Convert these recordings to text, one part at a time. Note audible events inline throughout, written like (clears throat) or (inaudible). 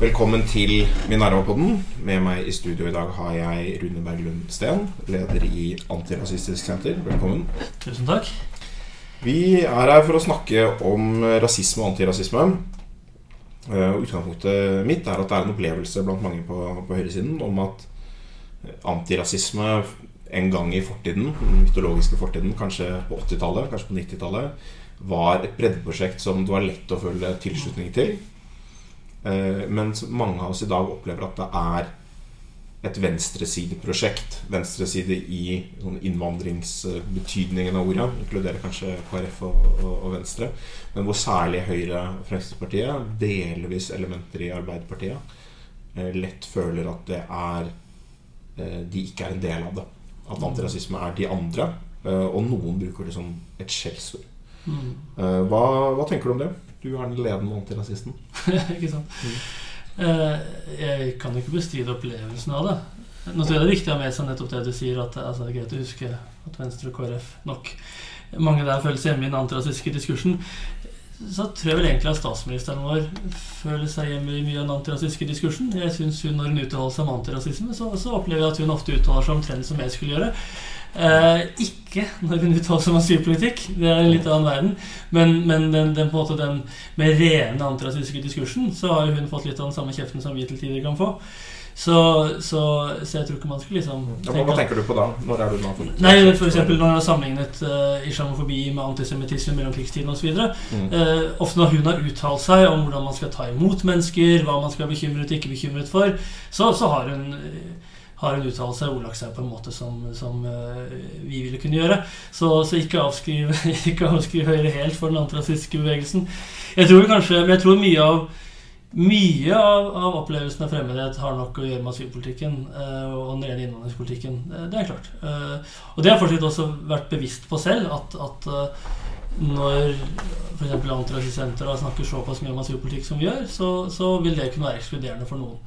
Velkommen til Minerva-podden. Med meg i studio i dag har jeg Rune Berglund Steen, leder i Antirasistisk Senter. Velkommen. Tusen takk. Vi er her for å snakke om rasisme og antirasisme. Eh, Utgangspunktet mitt er at det er en opplevelse blant mange på, på høyresiden om at antirasisme en gang i fortiden, den mytologiske fortiden, kanskje på 80-tallet, kanskje på 90-tallet, var et breddeprosjekt som det var lett å føle tilslutning til. Eh, Mens mange av oss i dag opplever at det er et venstresideprosjekt. Venstreside i sånn innvandringsbetydningen av ordet. Inkluderer kanskje KrF og, og, og Venstre. Men hvor særlig Høyre og Fremskrittspartiet, delvis elementer i Arbeiderpartiet, eh, lett føler at det er eh, de ikke er en del av det. At antirasisme er de andre. Og noen bruker det som et skjellsord. Eh, Hva, hva tenker du om det? Du er den ledende antirasisten. (laughs) ikke sant? Mm. jeg kan ikke bestride opplevelsen av det. Nå tror jeg det er viktig å ha med seg nettopp det du sier, at altså, det er greit å huske at Venstre og KrF nok mange der føler seg hjemme i den antirasistiske diskursen. Så tror jeg vel egentlig at statsministeren vår føler seg hjemme i mye av den antirasistiske diskursen. Jeg synes hun, Når hun uttaler seg om antirasisme, så, så opplever jeg at hun ofte uttaler seg omtrent som jeg skulle gjøre. Eh, ikke når hun uttaler seg om asylpolitikk. Det er en litt annen verden. Men, men den, den, på en måte den med rene antirasistiske diskursen, så har hun fått litt av den samme kjeften som vi til tider kan få. Så, så, så jeg tror ikke man skulle liksom Ja, hva, tenker du på da? Når er du nå for, Nei, for eksempel når hun har sammenlignet uh, islamofobi med antisemittisme i mellomkrigstiden osv. Mm. Uh, ofte når hun har uttalt seg om hvordan man skal ta imot mennesker, hva man skal være bekymret og ikke bekymret for, så, så har hun har en uttalelse, ordlagt seg på en måte som, som uh, vi ville kunne gjøre. Så, så (laughs) ikke, avskriv, Høyre helt for den antirasistiske bevegelsen. Jeg tror kanskje, men jeg tror mye av mye av, av opplevelsen av fremmedhet har nok å gjøre med asylpolitikken uh, og den rene innvandringspolitikken. Uh, det er klart. Uh, og det har jeg fortsatt også vært bevisst på selv. At, at når f.eks. Antirasistsenteret snakker såpass mye om asylpolitikk som vi gjør, så, så vil det kunne være ekskluderende for noen.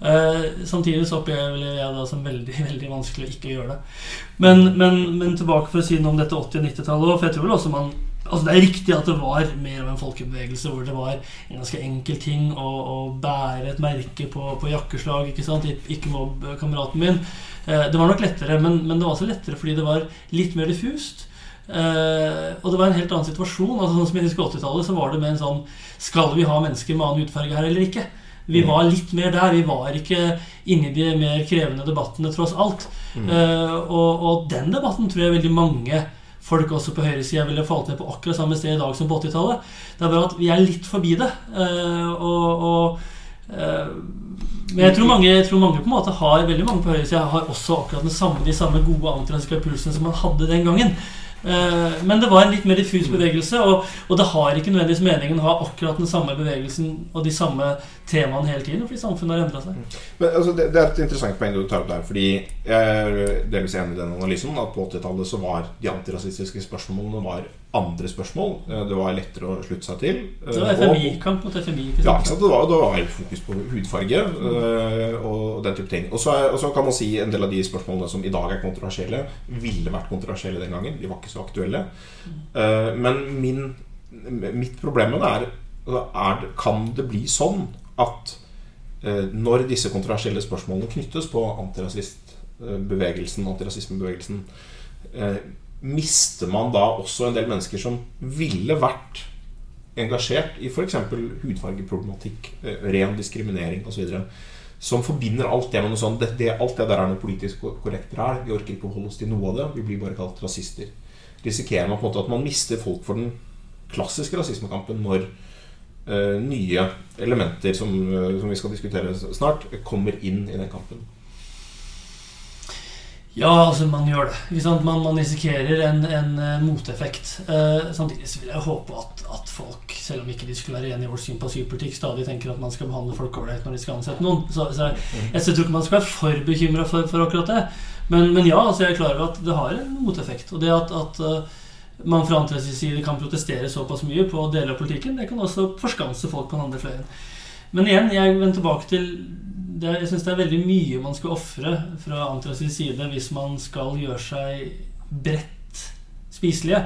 Samtidig så opplever jeg det som veldig (laughs) veldig vanskelig å ikke gjøre det. Men, men, men tilbake for å si noe om dette 80- og 90-tallet for jeg tror vel også man Altså Det er riktig at det var mer av en folkebevegelse hvor det var en ganske enkel ting å, å bære et merke på, på jakkeslag. Ikke sant? Ikke mobb kameraten min. Eh, det var nok lettere, men, men, det var også lettere fordi det var litt mer diffust. Eh, og det var en helt annen situasjon. Altså sånn som I 80-tallet, så var det med en sånn Skal vi ha mennesker med annen hudfarge her eller ikke? Vi var litt mer der. Vi var ikke inni de mer krevende debattene, tross alt. Mm. Uh, og, og den debatten tror jeg veldig mange folk også på høyresida ville falt ned på akkurat samme sted i dag som på 80-tallet. Det er bare at vi er litt forbi det. Uh, og, og uh, men jeg tror, mange, jeg tror mange på en måte har veldig mange på høyresida har også akkurat den samme, de samme gode antirasistiske som man hadde den gangen. Uh, men det var en litt mer diffus bevegelse, og, og det har ikke nødvendigvis meningen å ha akkurat den samme bevegelsen og de samme temaene hele tiden, fordi samfunnet har endra seg. Men, altså, det, det, er et interessant poeng du tar opp der. Fordi jeg er delvis enig i den analysen. At på 80-tallet så var de antirasistiske spørsmålene var andre spørsmål. Det var lettere å slutte seg til. Det var FMI-kamp mot FMI. Ikke sant? Ja, ikke sant? Det, var, det var fokus på hudfarge mm. og den type ting. Og så, kan man si en del av de spørsmålene som i dag er kontroversielle, ville vært kontroversielle den gangen. De var ikke så aktuelle. Uh, Men min, mitt problem med det er, er Kan det bli sånn at uh, når disse kontroversielle spørsmålene knyttes på antirasistbevegelsen, antirasismebevegelsen, uh, mister man da også en del mennesker som ville vært engasjert i f.eks. hudfargeproblematikk, eh, ren diskriminering osv. Som forbinder alt det med noe sånt. Det, det, alt det der er noe politisk korrekt ræl. Vi orker ikke å holde oss til noe av det. Vi blir bare kalt rasister. Risikerer man på en måte at man mister folk for den klassiske rasismekampen når uh, nye elementer som, uh, som, vi skal diskutere snart, kommer inn i den kampen? Ja, altså man gjør det. Man, man, risikerer en, en moteffekt. Eh, samtidig så vil jeg håpe at, at, folk, selv om ikke de skulle være enige i vårt syn på asylpolitikk, stadig tenker at man skal behandle folk ålreit når de skal ansette noen. Så, så jeg, jeg, tror ikke man skal være for bekymra for, for, akkurat det. Men, men, ja, altså jeg er klar over at det har en moteffekt. Og det at, at man fra andre side kan protestere såpass mye på deler av politikken, det kan også forskanse folk på den andre fløyen. Men igjen, jeg vender tilbake til det, Jeg syns det er veldig mye man skal ofre fra Antras side hvis man skal gjøre seg bredt spiselige.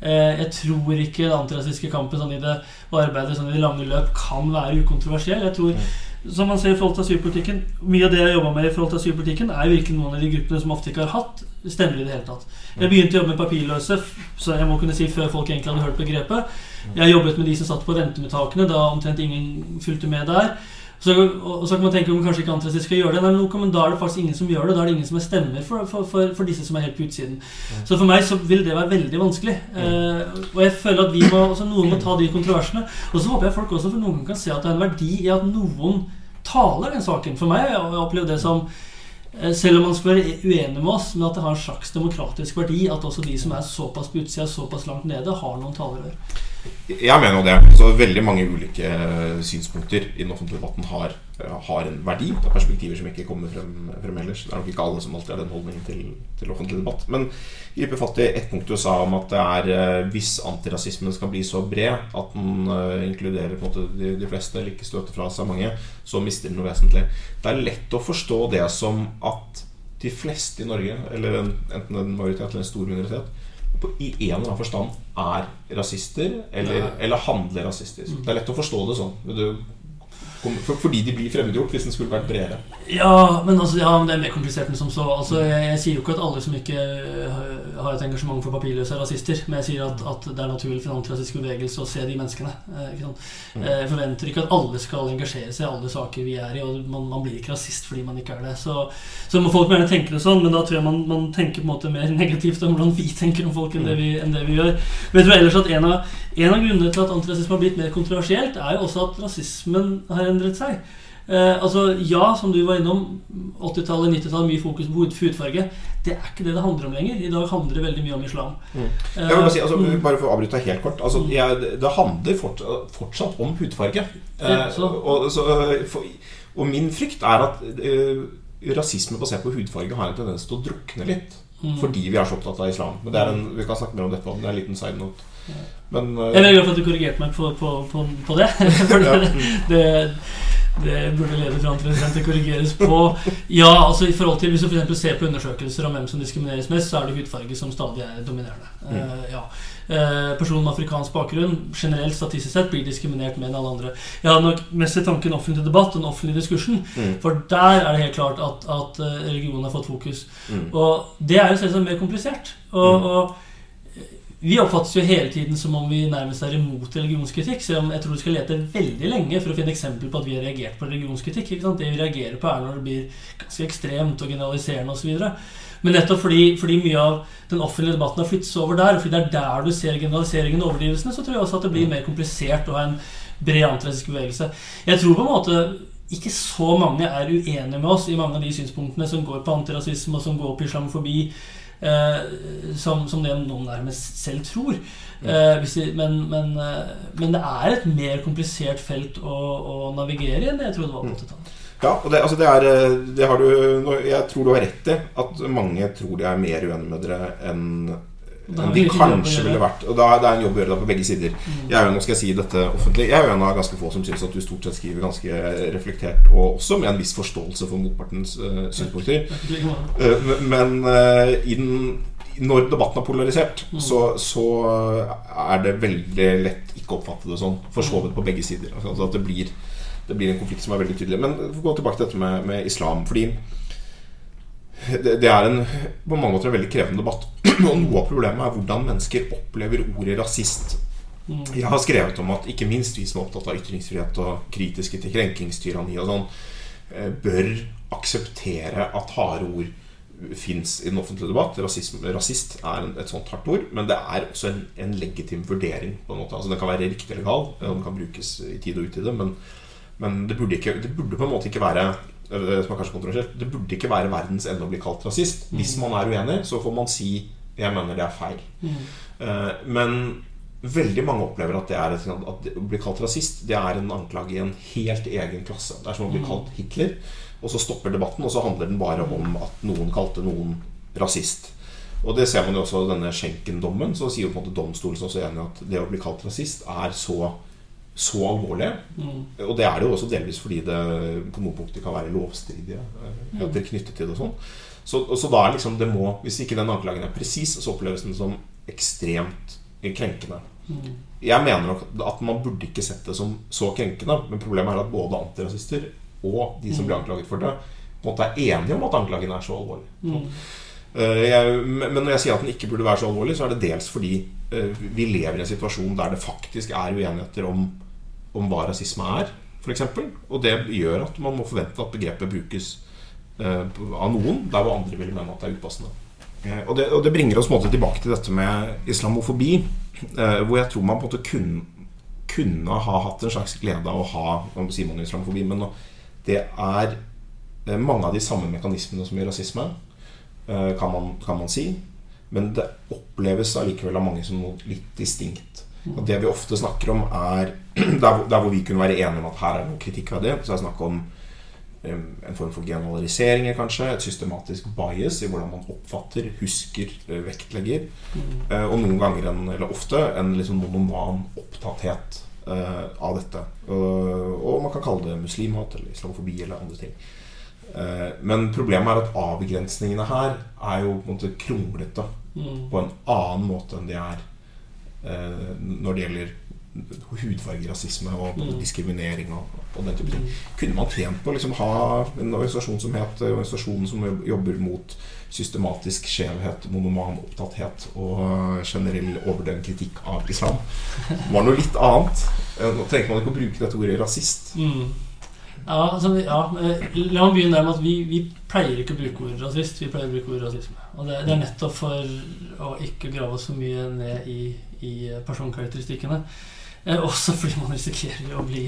Eh, jeg tror ikke den antirasistiske kampen sånn i det og arbeidet sånn i det lange løp kan være ukontroversiell. Jeg tror, som man ser i forhold til asylpolitikken Mye av det jeg jobba med i forhold til asylpolitikken, er virkelig noen av de gruppene som ofte ikke har hatt stemmer i det hele tatt. Jeg begynte å jobbe med papirløse så jeg må kunne si før folk egentlig hadde hørt begrepet. Jeg har jobbet med de som satt på rentemottakene da omtrent ingen fulgte med der. Så, og, så kan man tenke om kanskje ikke antirasist skal gjøre det. Nei, men da er det faktisk ingen som gjør det. Da er det ingen som er stemmer for, for, for, for disse som er helt på utsiden. Ja. Så for meg så vil det være veldig vanskelig. Eh, og jeg føler at vi må, altså noen må ta de kontroversene. Og så håper jeg folk også for noen kan se at det er en verdi i at noen taler den saken. For meg jeg opplevd det som selv om man skal være uenig med oss, men at det har en slags demokratisk verdi at også de som er såpass på utsida, såpass langt nede, har noen talerør. Jeg mener jo det. Så veldig mange ulike eh, synspunkter i den offentlige debatten har, eh, har en verdi. Er perspektiver som ikke kommer frem, frem, ellers. Det er nok ikke alle som alltid har den holdningen til, til offentlig debatt. Men gripe fatt i ett punkt du sa om at det er eh, hvis antirasismen skal bli så bred at den uh, inkluderer på en måte de, de fleste, eller ikke støter fra seg mange, så mister den noe vesentlig. Det er lett å forstå det som at de fleste i Norge, eller en, enten en majoritet eller en stor minoritet, på, i en eller annen forstand er rasister, eller, eller handler rasistisk. Det er lett å forstå det sånn. Vil du fordi de blir fremmedgjort, hvis den skulle vært bredere. Ja, men altså, ja, det er mer komplisert enn som så. Altså, jeg, jeg, sier jo ikke at alle som ikke øh, har et engasjement for papirløse, er rasister. Men jeg sier at, at det er naturlig for en antirasistisk bevegelse å se de menneskene. Eh, mm. Jeg forventer ikke at alle skal engasjere seg i alle saker vi er i. Og man, man blir ikke rasist fordi man ikke er det. Så, så må folk gjerne tenke det sånn, men da tror jeg man, man, tenker på en måte mer (laughs) negativt om hvordan vi tenker om folk enn det vi, enn det vi gjør. Men jeg tror ellers at en av, en av grunnene til at antirasisme har blitt mer kontroversielt, er jo også at rasismen har endret seg. Eh, altså, Ja, som du var innom, 80-tallet, 90-tallet, mye fokus på hudfarge. Det er ikke det det handler om lenger. I dag handler det veldig mye om islam. Mm. Jeg vil bare, si, altså, mm. bare for å avbryte helt kort. Altså, mm. jeg, det handler fortsatt, fortsatt om hudfarge. Eh, og, så, for, og, min frykt er at eh, rasisme basert på hudfarge har en tendens til å drukne litt. Mm. Fordi vi er så opptatt av islam. Men det er en, Vi kan snakke mer om dette. Det er en liten side note. Men, uh, jeg er glad for at du korrigerte meg på, på, på, på det. (laughs) det, det, det, burde lede fram til det korrigeres på. Ja, altså i forhold til Hvis du for ser på undersøkelser om hvem som diskrimineres mest, så er det hudfarge som stadig er dominerende. Mm. Uh, ja. Uh, personer med afrikansk bakgrunn generelt statistisk sett blir diskriminert mer enn alle andre. Jeg hadde nok mest i tanken offentlig debatt og den offentlige diskursen. Mm. For der er det helt klart at, at religion har fått fokus. Mm. Og det er jo selvsagt mer komplisert. Og, mm. og vi oppfattes jo hele tiden som om vi nærmest er imot religionskritikk. Om jeg tror du skal lete veldig lenge for å finne eksempel på at vi har reagert på religionskritikk. Det vi reagerer på, er når det blir ganske ekstremt og generaliserende osv. Men nettopp fordi, fordi, mye av den offentlige debatten har flyttet over der, og fordi det er der du ser generaliseringen og overdrivelsene, så tror jeg også at det blir mer komplisert å ha en bred antirasistisk bevegelse. Jeg tror på en måte ikke så mange er uenige med oss i mange av de synspunktene som går på antirasisme, og som går på islamofobi, som, som, det noen nærmest selv tror. Eh, de, men, men, eh, men, det er et mer komplisert felt å, å navigere i enn jeg trodde det var på 80-tallet. Ja, og det, altså det, er, eh, det har du, Jeg tror du har rett i at mange tror de er mer uenige med dere enn de kanskje ville vært. Og da, Det er en jobb å gjøre da på begge sider. Mm. Jeg er jo, nå skal jeg si dette offentlig Jeg er jo en av ganske få som syns at du stort sett skriver ganske reflektert, og også med en viss forståelse for motpartens uh, synspunkter. Uh, men uh, den, når debatten er polarisert, mm. så, så, er det veldig lett ikke å oppfatte det sånn. Forsovet på begge sider. Altså at det blir, det blir en konflikt som er veldig tydelig. Men gå tilbake til dette med, med islam. Fordi det, det, er en, på mange måter en veldig krevende debatt. (clears throat) Og noe av problemet er hvordan mennesker opplever ordet rasist. Mm. Jeg har skrevet om at ikke minst vi som er opptatt av ytringsfrihet og kritiske til krenkingstyranni og sånn, eh, bør akseptere at harde ord fins i den offentlige debatt. Rasism, rasist er et sånt hardt ord, men det er også en, en legitim vurdering. på en måte altså Den kan være riktig eller gal, og den kan brukes i tid og utide, men, men det, burde ikke, det burde på en måte ikke være som er kanskje kontroversielt Det burde ikke være verdens ende å bli kalt rasist. Hvis man er uenig, så får man si 'jeg mener det er feil'. Mm. Men veldig mange opplever at det, er at å bli kalt rasist Det er en anklage i en helt egen klasse. Det er som å bli mm. kalt Hitler, og så stopper debatten, og så handler den bare om at noen kalte noen rasist. Og det ser man jo også i denne Schenken-dommen. Så sier jo på en måte domstolen også enig at det å bli kalt rasist er så så alvorlige. Mm. Og det er det jo også delvis fordi det på noen punkter kan være lovstridige mm. knyttet til det. og sånn så, så, da er liksom det må Hvis ikke den anklagen er presis, så oppleves den som ekstremt krenkende. Mm. Jeg mener nok at man burde ikke sett det som så krenkende, men problemet er at både antirasister og de som blir Mm. anklaget for det, på en måte er enige om at anklagen er så alvorlig. Mm. Eh, jeg, men når jeg sier at den ikke burde være så alvorlig, så er det dels fordi eh, vi lever i en situasjon der det faktisk er uenigheter om, om hva rasisme er, f.eks. Og det gjør at man må forvente at begrepet brukes eh, av noen der hvor andre vil mene at det er upassende. Eh, og, det, og det bringer oss måte tilbake til dette med islamofobi, eh, hvor jeg tror man på en måte kunne, kunne ha hatt en slags glede av å ha Nå islamofobi, men det er eh, mange av de samme mekanismene som i rasisme eh, kan man, kan man si. Men det oppleves allikevel av mange som noe litt distinkt. Og det vi ofte snakker om, er (clears throat) der, hvor- der hvor vi kunne være enige om at her er det noe det. Så er det snakk om en form for generaliseringer, kanskje. Et systematisk bias i hvordan man oppfatter, husker, eh, vektlegger. Mm. Eh, Og noen ganger, en, eller ofte, en liksom monoman opptatthet eh, av dette. Og, man kan kalle det muslimhat eller islamofobi eller andre ting. Men problemet er at avgrensningene her er jo på en måte kronglete Mm. på en annen måte enn de er når det gjelder hudfarge, rasisme og Mm. diskriminering og, og den type ting. Mm. Kunne man trent på å liksom ha en organisasjon som het eh, Organisasjonen som jobber mot systematisk skjevhet, monoman opptatthet og generell overdøvende kritikk av islam? Var noe litt annet. Eh, Nå trenger man ikke å bruke dette ordet rasist. Mm. Ja, altså, ja, eh, La meg begynne der med at vi, vi pleier ikke å bruke ordet rasist. Vi pleier å bruke ordet rasisme. Og det, det er nettopp for å ikke grave oss så mye ned i, i personkarakteristikkene. Eh, også fordi man risikerer å bli,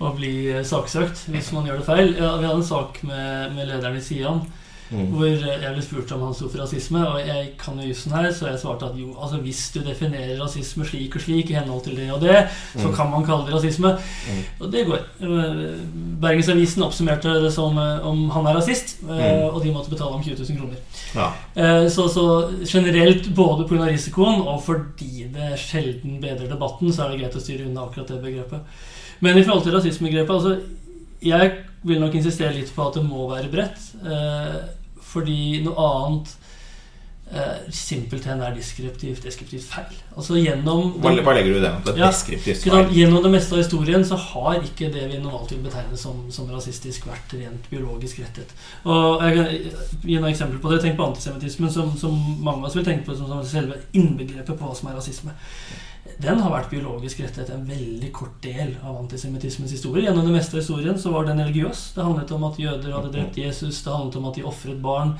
å bli eh, saksøkt hvis man gjør det feil. Ja, vi hadde en sak med, med lederen i Sian Mm. hvor jeg ble spurt om han sto for rasisme, og jeg kan jo jussen her, så jeg svarte at jo, altså hvis du definerer rasisme slik og slik i henhold til det og det, så Mm. kan man kalle det rasisme. Mm. Og det går. Eh, Bergensavisen oppsummerte det som om han er rasist, Mm. og de måtte betale ham 20 000 kroner. Ja. Eh, Så, så generelt, både pga. risikoen og fordi det sjelden bedrer debatten, så er det greit å styre unna akkurat det begrepet. Men i forhold til rasismegrepet altså, Jeg vil nok insistere litt på at det må være bredt. Eh, fordi noe annet simpelthen er deskriptivt, deskriptivt feil. Altså gjennom Hva, hva legger du i det? Det Ja, deskriptivt feil? Gjennom det meste av historien så har ikke det vi normalt vil betegne som, som rasistisk, vært rent biologisk rettet. Og jeg kan gi noen eksempler på det. Tenk på antisemittismen, som, som mange av oss vil tenke på som, som selve innbegrepet på hva som er rasisme. Den har vært biologisk rettet en veldig kort del av antisemittismens historie. Gjennom det meste av historien så var den religiøs. Det handlet om at jøder hadde drept Jesus, det handlet om at de ofret barn.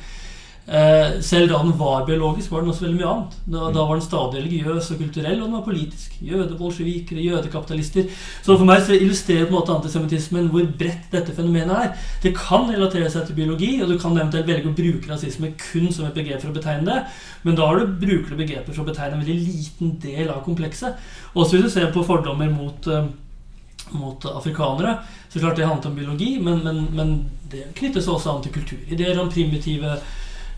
Eh, selv da den var biologisk, var den også veldig mye annet. Da, da var den stadig religiøs og kulturell, og den var politisk. Jødebolsjevikere, jødekapitalister. Så for meg så illustrerer på en måte antisemittismen hvor bredt dette fenomenet er. Det kan relatere seg til biologi, og du kan eventuelt velge å bruke rasisme kun som et begrep for å betegne det, men da har du, brukende begreper for å betegne en veldig liten del av komplekset. Også hvis du ser på fordommer mot eh, mot afrikanere. Så klart det handlet om biologi, men, men, men det knyttes også an til kultur. Ideer om primitive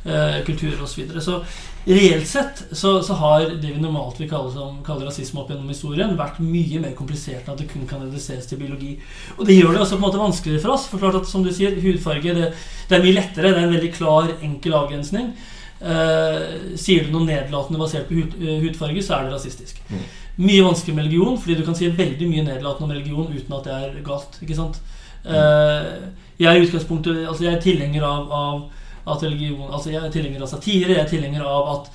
eh, kulturer osv. Så, videre. så reelt sett så, så har det vi normalt vil kalle, som, rasisme opp gjennom historien, vært mye mer komplisert enn at det kun kan reduseres til biologi. Og det gjør det også på en måte vanskeligere for oss. For klart at som du sier, hudfarge det, det er mye lettere. Det er en veldig klar, enkel avgrensning. Eh, sier du noe nedlatende basert på hud, eh, hudfarge, så er det rasistisk. Mm. Mye vanskeligere med religion, fordi du kan si veldig mye nedlatende om religion uten at det er galt. ikke sant? Eh, jeg er i utgangspunktet Altså jeg er tilhenger av, av at religion Altså jeg er tilhenger av satire. Jeg er tilhenger av at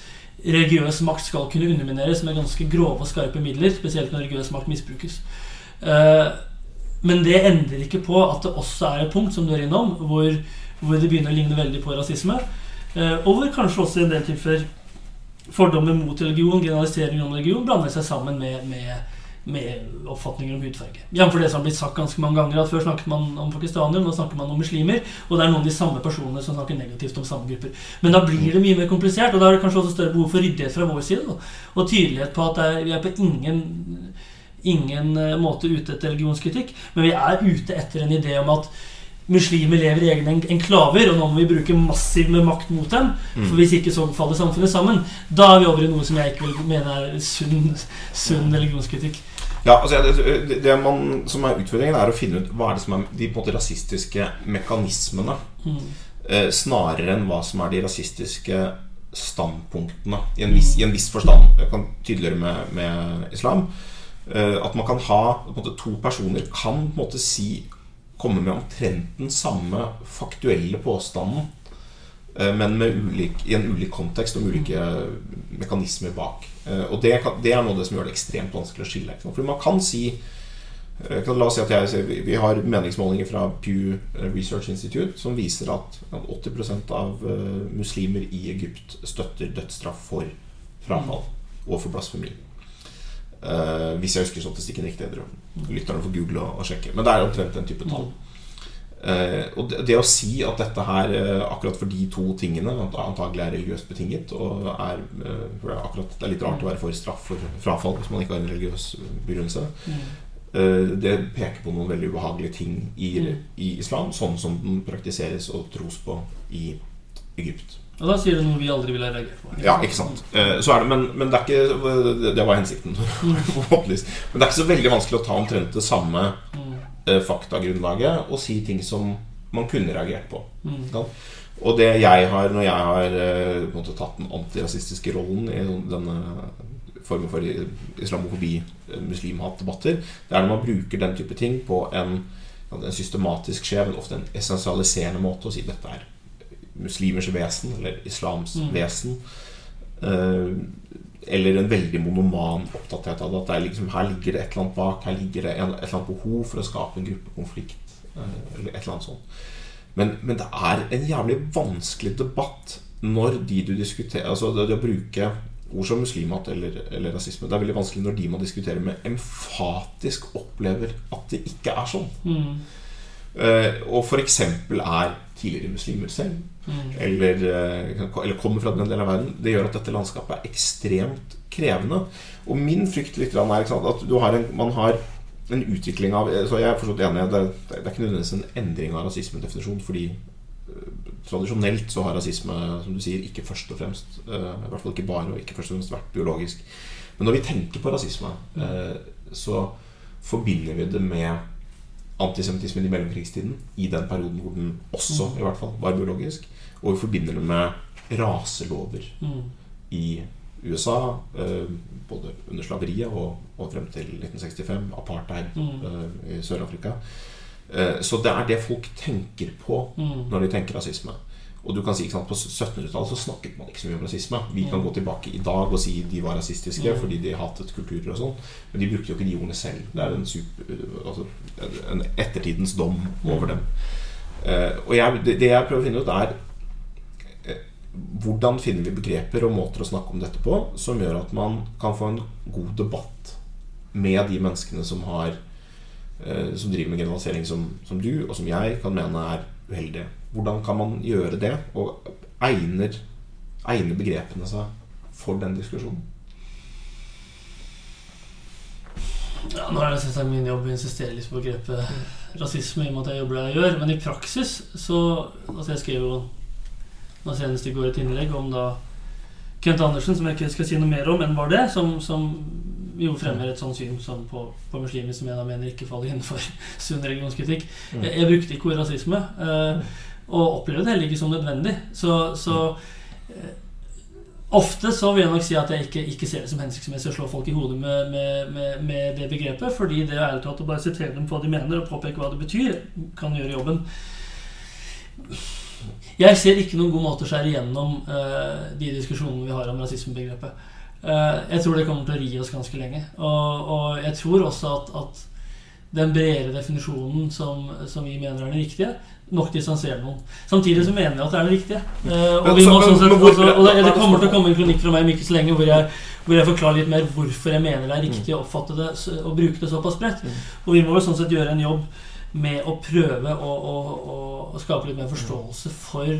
religiøs makt skal kunne undermineres med ganske grove og skarpe midler, spesielt når religiøs makt misbrukes. Eh, men det endrer ikke på at det også er et punkt som du er innom, hvor, hvor det begynner å ligne veldig på rasisme. Eh, og hvor kanskje også i en del tilfeller fordommer mot religion, generalisering om religion, blander seg sammen med, med, med oppfatninger om hudfarge. Jf. det som har blitt sagt ganske mange ganger, at før snakket man om pakistanere, nå snakker man om muslimer, og det er noen av de samme personene som snakker negativt om samme grupper. Men da blir det mye mer komplisert, og da er det kanskje også større behov for ryddighet fra vår side, da, og tydelighet på at det er, vi er på ingen ingen eh, måte ute etter religionskritikk, men vi er ute etter en idé om at muslimer lever i egne enklaver, og nå må vi bruke massiv med makt mot dem. Mm. For hvis ikke så faller samfunnet sammen. Da er vi over i noe som jeg ikke vil mene er sunn, sunn religionskritikk. Ja, altså det, det man, som er Utfordringen er å finne ut hva er det som er de på en måte rasistiske mekanismene. Mm. Eh, snarere enn hva som er de rasistiske standpunktene i en viss, i en viss forstand. Jeg kan tydeligere med, med islam. Eh, at man kan ha på en måte, To personer kan på en måte si komme med omtrent den samme faktuelle påstanden, eh, men med ulik, i en ulik kontekst og ulike mekanismer bak. Eh, og det, kan, det, er noe av det som gjør det ekstremt vanskelig å skille. For man kan si La oss si at jeg, Vi har meningsmålinger fra Pew Research Institute som viser at 80% av muslimer i Egypt støtter dødsstraff for frafall og for blasfemi. Hvis jeg husker statistikken riktig. Lytterne får google og, og, sjekke. Men det er omtrent den type tall. Uh, og det, det, å si at dette her, uh, akkurat for de to tingene, antagelig er religiøst betinget og er, det, er akkurat, det er litt rart å være for straff for frafall hvis man ikke har en religiøs begrunnelse. det peker på noen veldig ubehagelige ting i, i islam, sånn som den praktiseres og tros på i Egypt. Og da sier du noe vi aldri ville reagert på. Ja, ikke sant. Eh, så er det, men, men det er ikke Det var hensikten. (laughs) Mm. men det er ikke så veldig vanskelig å ta omtrent det samme mm. Eh, faktagrunnlaget og si ting som man kunne reagert på. Mm. Og det jeg har, når jeg har eh, på en måte, tatt den antirasistiske rollen i denne formen for islamofobi, muslimhatdebatter, det er når man bruker den type ting på en, en systematisk skjev, ofte en essensialiserende måte, å si dette er muslimers vesen, eller islams mm. vesen. Uh, eller en veldig monoman opptatthet av det. At det liksom, her ligger det et eller annet bak. Her ligger det et eller annet behov for å skape en gruppekonflikt. Uh, eller et eller annet sånt. Men, men, det er en jævlig vanskelig debatt når de du diskuterer Altså det, det å bruke ord som muslimhat eller, eller, rasisme Det er veldig vanskelig når de man diskuterer med, emfatisk opplever at det ikke er sånn. Mm. Uh, og f.eks. er tidligere muslimer selv mm. eller, eh, eller, kommer fra den delen av verden, det gjør at dette landskapet er ekstremt krevende. Og min frykt litt er at har en, man har en utvikling av Så jeg er forstått enig det, det er ikke nødvendigvis en endring av rasismedefinisjon, fordi uh, tradisjonelt så har rasisme som du sier, ikke først og fremst I hvert fall ikke bare og ikke først og fremst vært biologisk. Men når vi tenker på rasisme, så forbinder vi det med antisemittismen i mellomkrigstiden, i den perioden hvor den også i hvert fall var biologisk. Og vi forbinder det med raselover mm. i USA, eh, både under slaveriet og, og, frem til 1965, apartheid mm. eh, i Sør-Afrika. Eh, så det er det folk tenker på mm. når de tenker rasisme. Og du kan si sant, På 1700-tallet så snakket man ikke så mye om rasisme. Vi kan gå tilbake i dag og si de var rasistiske mm. fordi de hatet kulturer og sånn. Men de brukte jo ikke de ordene selv. Det er en, super, altså, en ettertidens dom over dem. Uh, og jeg, det, det, jeg prøver å finne ut, er hvordan finner vi begreper og måter å snakke om dette på som gjør at man kan få en god debatt med de menneskene som har uh, Som driver med generalisering som, som du og som jeg kan mene er uheldige. Hvordan kan man gjøre det? Og egner, egner begrepene seg for den diskusjonen? Ja, nå er det selvsagt min jobb å insistere litt på begrepet rasisme, i og med at jeg jobber der jeg gjør. Men i praksis så altså Jeg skrev jo nå senest i går et innlegg om da Kent Andersen, som jeg ikke skal si noe mer om enn var det, som, som jo fremmer et sånt syn som på, på muslimer som jeg da mener ikke faller innenfor (laughs) sunn religionskritikk. Mm. Jeg, jeg, brukte ikke ordet rasisme. eh, og opplevde det heller ikke som nødvendig. Så, så eh, Ofte så vil jeg nok si at jeg ikke, ikke ser det som hensiktsmessig å slå folk i hodet med, med, med, med det begrepet, fordi det er ærlig talt å bare sitere dem på hva de mener, og påpeke hva det betyr, kan gjøre jobben. Jeg ser ikke noen god måte å skjære igjennom uh, de diskusjonene vi har om rasismebegrepet. Uh, jeg tror det kommer til å ri oss ganske lenge. Og, og jeg tror også at, at den bredere definisjonen som, som, vi mener er den riktige, nok distanserer noen. Samtidig så mener jeg at det er den riktige. Uh, og, må, sånn sett, også, og det, det, kommer til å komme en kronikk fra meg om ikke så lenge hvor jeg, hvor jeg, forklarer litt mer hvorfor jeg mener det er riktig å oppfatte det og bruke det såpass bredt. Mm. Og vi må vel sånn sett gjøre en jobb med å prøve å, å, å, å skape litt mer forståelse for,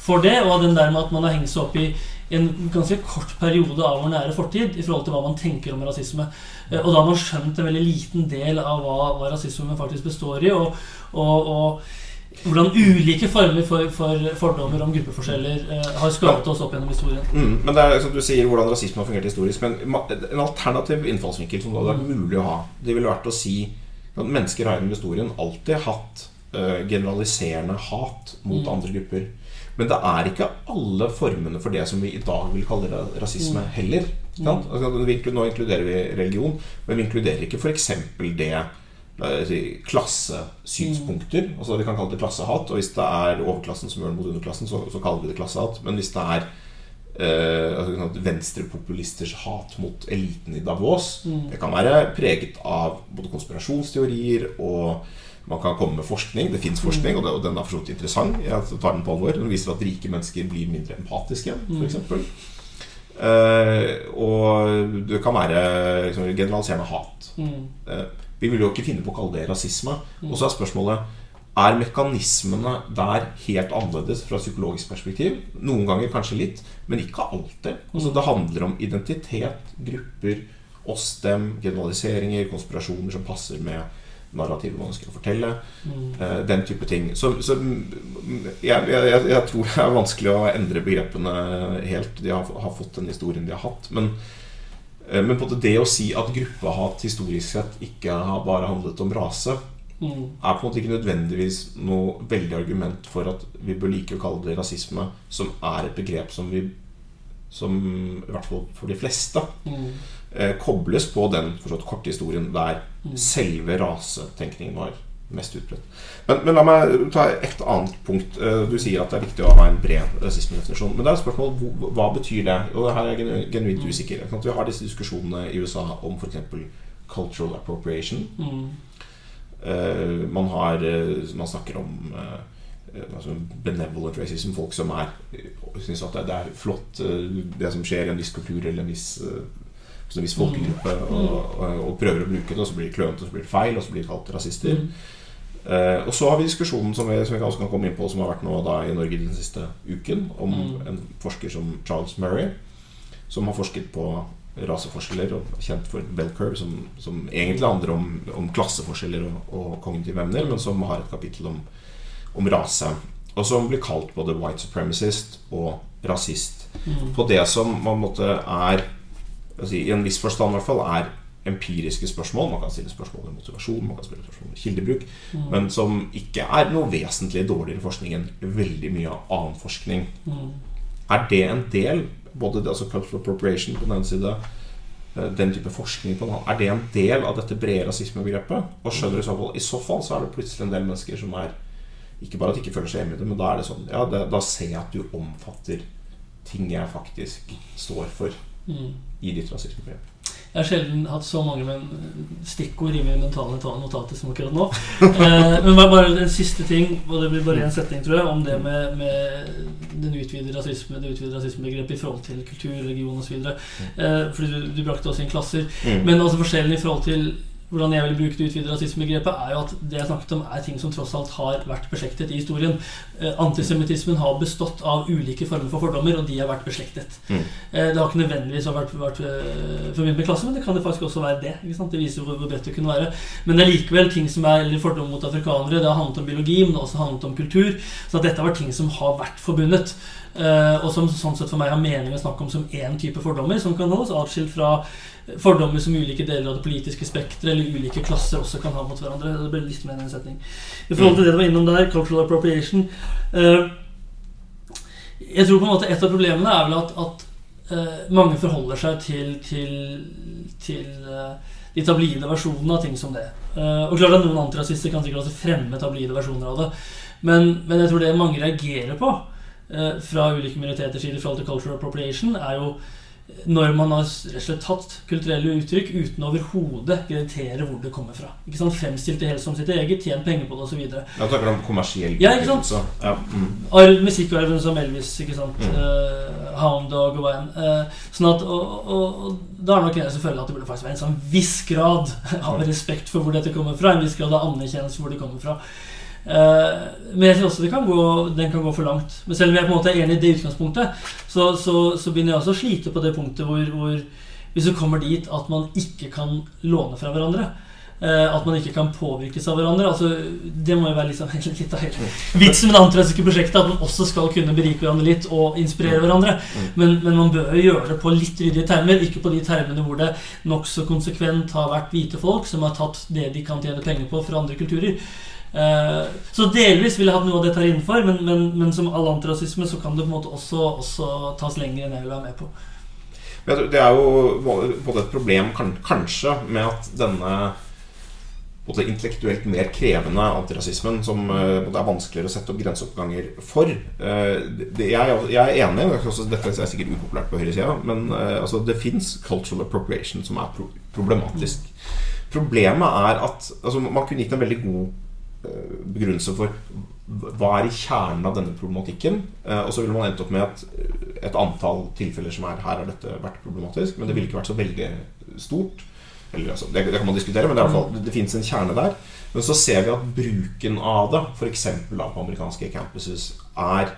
for det, og den der med at man har hengt seg opp i en ganske kort periode av vår nære fortid i forhold til hva man tenker om rasisme. Eh, og da har man skjønt en veldig liten del av hva, hva rasisme faktisk består i. og, og, og hvordan ulike former for, for fordommer om gruppeforskjeller eh, har skapt oss opp gjennom historien. Mm, men det er som du sier hvordan rasisme har fungert historisk. Men en alternativ innfallsvinkel som det hadde vært mulig å ha, det ville vært å si mennesker har gjennom historien alltid hatt uh, generaliserende hat mot mm. andre grupper. Men det er ikke alle formene for det som vi i dag vil kalle ra- rasisme, heller. Altså, vi nå inkluderer vi religion, men vi inkluderer ikke f.eks. det klassesynspunkter. Mm. Altså Vi kan kalle det klassehat. Og hvis det er overklassen som gjør det mot underklassen, så, så kaller vi det klassehat. Men hvis det er eh, altså, sånn venstrepopulisters hat mot eliten i Davos, det kan være preget av både konspirasjonsteorier og man kan komme med forskning. Det fins forskning, og, det, og den er for så vidt interessant. Jeg tar den på alvor. Den viser at rike mennesker blir mindre empatiske, f.eks. Uh, og det kan være liksom, generaliserende hat. Mm. Eh, vi vil jo ikke finne på å kalle det rasisme. Og så er spørsmålet er mekanismene der helt annerledes fra psykologisk perspektiv. Noen ganger kanskje litt, men ikke alltid. Altså, det handler om identitet, grupper, oss, dem, generaliseringer, konspirasjoner som passer med narrativet man ønsker å fortelle. Mm. den type ting. Så, så mm, jeg, jeg, jeg tror det er vanskelig å endre begrepene helt. De har, har fått den historien de har hatt. Men Eh, Men på det å si at gruppehat historisk sett ikke har bare handlet om rase, Mm. er på en måte ikke nødvendigvis noe veldig argument for at vi bør like å kalle det rasisme, som er et begrep som vi som i hvert fall for de fleste Mm. eh, kobles på den forstått, korte historien der selve rasetenkningen var mest utbredt. Men, men la meg ta et annet punkt. Eh, Du sier at det er viktig å ha en bred rasismedefinisjon. Men det er et spørsmål hva, hva betyr det? Og her er jeg genuint usikker. Vi har disse diskusjonene i USA om f.eks. cultural appropriation. Mm. Eh, man har eh, Man snakker om eh, altså benevolent racism. Folk som er syns at det, er flott, det som skjer i en viss kultur eller en viss, en viss folkegruppe, og, og, og prøver å bruke det, og så blir det klønete, og så blir det feil, og så blir det kalt rasister. Uh, og så har vi diskusjonen som vi, som vi også kan komme inn på, som har vært nå da i Norge den siste uken, om en forsker som Charles Murray, som har forsket på raseforskjeller og kjent for Bell Curve, som, som egentlig handler om, om klasseforskjeller og, og kognitive emner, men som har et kapittel om, om rase. Og som blir kalt både white supremacist og rasist. På det som man måtte er si, I en viss forstand i hvert fall er empiriske spørsmål. Man kan stille spørsmål om motivasjon, man kan stille spørsmål om kildebruk, men som ikke er noe vesentlig dårligere forskning enn veldig mye annen forskning. Er det en del, både det, altså cultural appropriation på den ene side, eh, den type forskning på den andre, er det en del av dette brede rasismebegrepet? Og skjønner du i så fall I så fall så er det plutselig en del mennesker som er ikke bare at de ikke føler seg hjemme i det, men da er det sånn Ja, det, da ser jeg at du omfatter ting jeg faktisk står for Mm. i ditt rasismebegrep. Jeg har sjelden hatt så mange men, stikkord i mine mentale notater som akkurat nå. (laughs) Eh, men bare, en siste ting, og det blir bare én setning, tror jeg, om det med, med den utvidede rasisme, det utvidede rasismebegrepet i forhold til kultur, religion osv. Eh, fordi du, du brakte også inn klasser. Mm. Men også forskjellen i forhold til hvordan jeg vil bruke det utvidede rasismebegrepet, er jo at det jeg snakket om, er ting som tross alt har vært beslektet i historien. Eh, antisemittismen har bestått av ulike former for fordommer, og de har vært beslektet. Mm. Eh, det har ikke nødvendigvis vært, vært eh, forbundet med klasse, men det kan det faktisk også være det. Det viser hvor, hvor bredt det kunne være. Men det er likevel ting som er eller fordommer mot afrikanere. Det har handlet om biologi, men det har også handlet om kultur. Så at dette har vært ting som har vært forbundet. Og som sånn sett for meg har mening å snakke om som én type fordommer, som kan holdes atskilt fra fordommer som ulike deler av det politiske spekteret eller ulike klasser også kan ha mot hverandre. Det ble litt mer enn en setning. I forhold til det du var innom der, cultural appropriation eh, Jeg tror på en måte et av problemene er vel at, at eh, mange forholder seg til, til, til eh, de tablide versjonene av ting som det. Og klart at Noen antirasister kan sikkert også fremme tablide versjoner av det. Men, men jeg tror det mange reagerer på fra ulike minoriteters side i forhold til cultural appropriation, er jo når man har rett og slett tatt kulturelle uttrykk uten overhodet kreditere hvor det kommer fra. Ikke sant? Fremstilt det helt som sitt eget, tjent penger på det osv. Da snakker om kommersiell Ja, ikke sant? utnyttelse. Ja, mm. Arv, musikkarven som Elvis, ikke sant? Mm. Uh, Hound Dog og hva enn. Eh, sånn at, og, og, og da er nok jeg selvfølgelig at det burde faktisk være en sånn viss grad (laughs) av respekt for hvor dette kommer fra. En viss grad av anerkjennelse for hvor det kommer fra. Eh, men jeg tror også det kan gå, den kan gå for langt. Men selv om jeg på en måte er enig i det utgangspunktet, så, så, så begynner jeg også å slite på det punktet hvor, hvor hvis du kommer dit at man ikke kan låne fra hverandre. Eh, at man ikke kan påvirkes av hverandre. Altså, det må jo være liksom, (laughs) litt av hele vitsen med det antirasistiske prosjektet. At man også skal kunne berike hverandre litt og inspirere hverandre. Men, men man bør jo gjøre det på litt ryddige termer, ikke på de termene hvor det nokså konsekvent har vært hvite folk som har tatt det de kan tjene penger på fra andre kulturer. Eh, så delvis vil jeg hatt noe av dette her innenfor, men, men, men som all antirasisme så kan det på en måte også, også tas lenger enn jeg vil være med på. Det er jo både et problem kanskje med at denne både intellektuelt mer krevende antirasismen, som det er vanskeligere å sette opp grenseoppganger for. Uh, jeg, er enig, dette er sikkert upopulært på høyresida, men altså, det fins cultural appropriation som er problematisk. Problemet er at altså, man kunne gitt en veldig god begrunnelse for hva er i kjernen av denne problematikken. og så ville man endt opp med et, et antall tilfeller som er her har dette vært problematisk, men det ville ikke vært så veldig stort. Eller, altså, det, det, kan man diskutere, men det, er fall, det, det fins en kjerne der. Men så ser vi at bruken av det, f.eks. på amerikanske campuses, er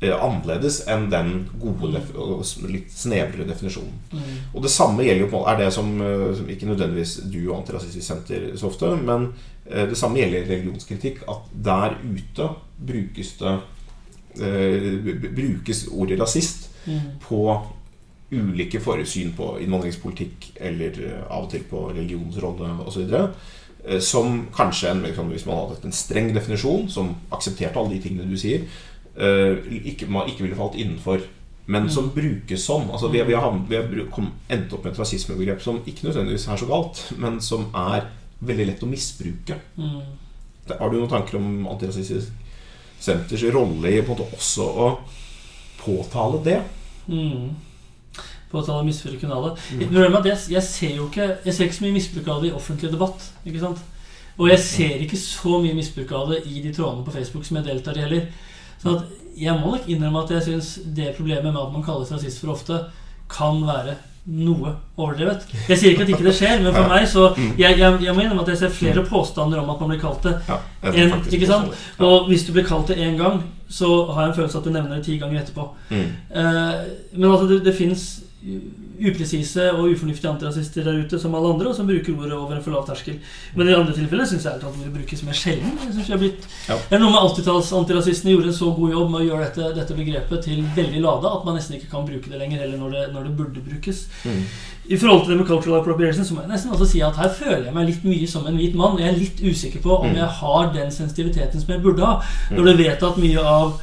eh, annerledes enn den gode og litt snevrere definisjonen. Mm. Og det samme gjelder jo er det som, eh, som ikke nødvendigvis du og Antirasistisk Senter så ofte, men eh, det samme gjelder religionskritikk. At der ute brukes det eh, brukes ordet rasist mm. på ulike foresyn på innvandringspolitikk eller eh, av og til på religionsrolle osv. Eh, som kanskje, en, liksom, hvis man hadde hatt en streng definisjon som aksepterte alle de tingene du sier, eh, ikke, man ikke ville falt innenfor. Men som mm. brukes sånn. Altså, vi, vi, har, vi har endt opp med et rasismebegrep som ikke nødvendigvis er så galt, men som er veldig lett å misbruke. Mm. Har du noen tanker om Antirasistisk Senters rolle i på en måte også å påtale det? Mm Påtale misbruk av det. Mm. Jeg, jeg, ser jo ikke Jeg ser ikke så mye misbruk av det i offentlig debatt. Ikke sant? Og jeg ser ikke så mye misbruk av det i de trådene på Facebook som jeg deltar i heller. Så jeg må nok innrømme at jeg syns det problemet med at man kalles rasist for ofte, kan være noe overdrevet. Jeg sier ikke at ikke det skjer, men for meg så mm. jeg, jeg, jeg, må innrømme at jeg ser flere påstander om at man blir kalt det. Ja, en, ikke sant? Og hvis du blir kalt det én gang, så har jeg en følelse at du nevner det ti ganger etterpå. Mm. Uh, men altså, det, det fins upresise og ufornuftige antirasister der ute som alle andre, og som bruker ordet over en for lav terskel. Men i andre tilfeller syns jeg at ordet brukes mer sjelden. Jeg synes jeg har blitt, ja. Det er noe med 80-tallsantirasistene gjorde en så god jobb med å gjøre dette, dette, begrepet til veldig lada at man nesten ikke kan bruke det lenger heller når det, når det burde brukes. Mm. I forhold til det med cultural appropriation så må jeg nesten også si at her føler jeg meg litt mye som en hvit mann. Jeg er litt usikker på om mm. jeg har den sensitiviteten som jeg burde ha, når mm. du vet at mye av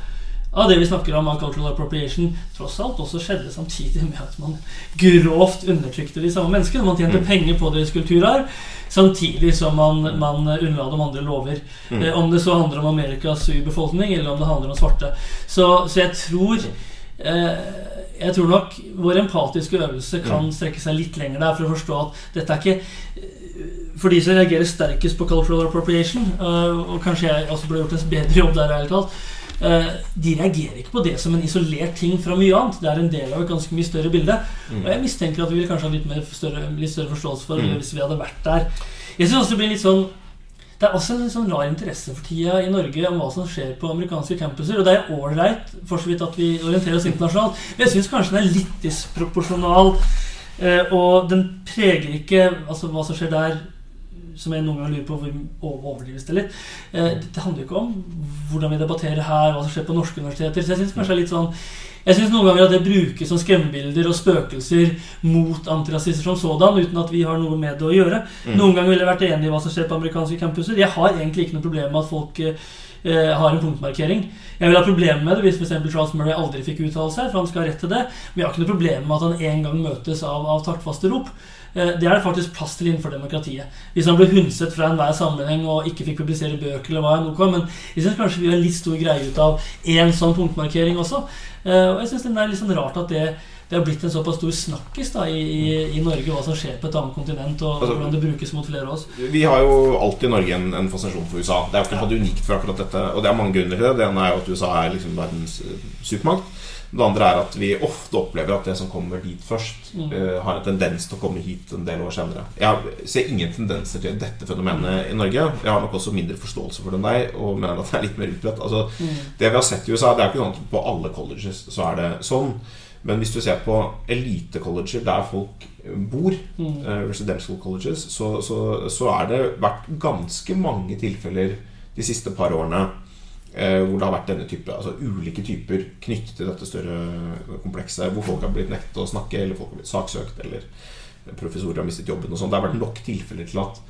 av det vi snakker om av cultural appropriation, tross alt også skjedde samtidig med at man grovt undertrykte de samme menneskene. Man tjente mm. penger på deres kulturarv, samtidig som man, man unnla dem andre lover. Mm. Eh, om det så handler om Amerikas urbefolkning, eller om det handler om svarte. Så, så jeg tror eh, jeg tror nok vår empatiske øvelse kan mm. strekke seg litt lenger der for å forstå at dette er ikke eh, for de som reagerer sterkest på cultural appropriation, uh, og kanskje jeg også burde gjort en bedre jobb der, ærlig talt, Eh, de reagerer ikke på det som en isolert ting fra mye annet. Det er en del av et ganske mye større bilde. Mm. Og jeg mistenker at vi ville kanskje ha litt, større, litt større forståelse for det mm. hvis vi hadde vært der. Jeg synes også Det blir litt sånn det er også en sånn rar interesse for tida i Norge om hva som skjer på amerikanske campuser. Og det er ålreit for så vidt at vi orienterer oss internasjonalt. Men jeg syns kanskje den er litt disproporsjonal. Eh, og den preger ikke altså hva som skjer der som jeg noen ganger lurer på hvor overdrives det litt. Eh, det handler jo ikke om hvordan vi debatterer her, hva som skjer på norske universiteter. Så jeg synes kanskje det er litt sånn jeg synes noen ganger at det brukes som skremmebilder og spøkelser mot antirasister som sådan, uten at vi har noe med det å gjøre. Mm. Noen ganger ville jeg vært enig i hva som skjer på amerikanske campuser. Jeg har egentlig ikke noe problem med at folk eh, har en punktmarkering. Jeg vil ha problemer med det hvis f.eks. Charles Murray aldri fikk uttale seg, for han skal ha rett til det. Men jeg har ikke noe problem med at han en gang møtes av, av taktfaste rop. Eh, det er det faktisk plass til innenfor demokratiet. Hvis han ble hundset fra enhver sammenheng og ikke fikk publisere bøker, eller hva noe, men jeg syns kanskje vi har litt stor greie ut av én sånn punktmarkering også. Eh, og jeg syns det er litt sånn rart at det, det har blitt en såpass stor snakkis da, i, i, Norge hva som skjer på et annet kontinent, og altså, hvordan det brukes mot flere av oss. Vi har jo alltid i Norge en, en fascinasjon for USA. Det er jo ikke noe unikt for akkurat dette. Og det er mange grunner til det. Det ene er jo at USA er liksom verdens supermakt. Det andre er at vi ofte opplever at det som kommer dit først, mm. uh, har en tendens til å komme hit en del år senere. Jeg ser ingen tendenser til dette fenomenet i Norge. Jeg har nok også mindre forståelse for det enn deg og mener at det er litt mer utbredt. Altså, mm. Det vi har sett i USA, det er ikke sånn at på alle colleges så er det sånn. Men hvis du ser på elitecolleger der folk bor, Mm. eh, residential colleges, så, så, så er det vært ganske mange tilfeller de siste par årene hvor det har vært denne type, altså ulike typer knyttet til dette større komplekset, hvor folk har blitt nektet å snakke, eller folk har blitt saksøkt, eller professorer har mistet jobben og sånt. Det har vært nok tilfeller til at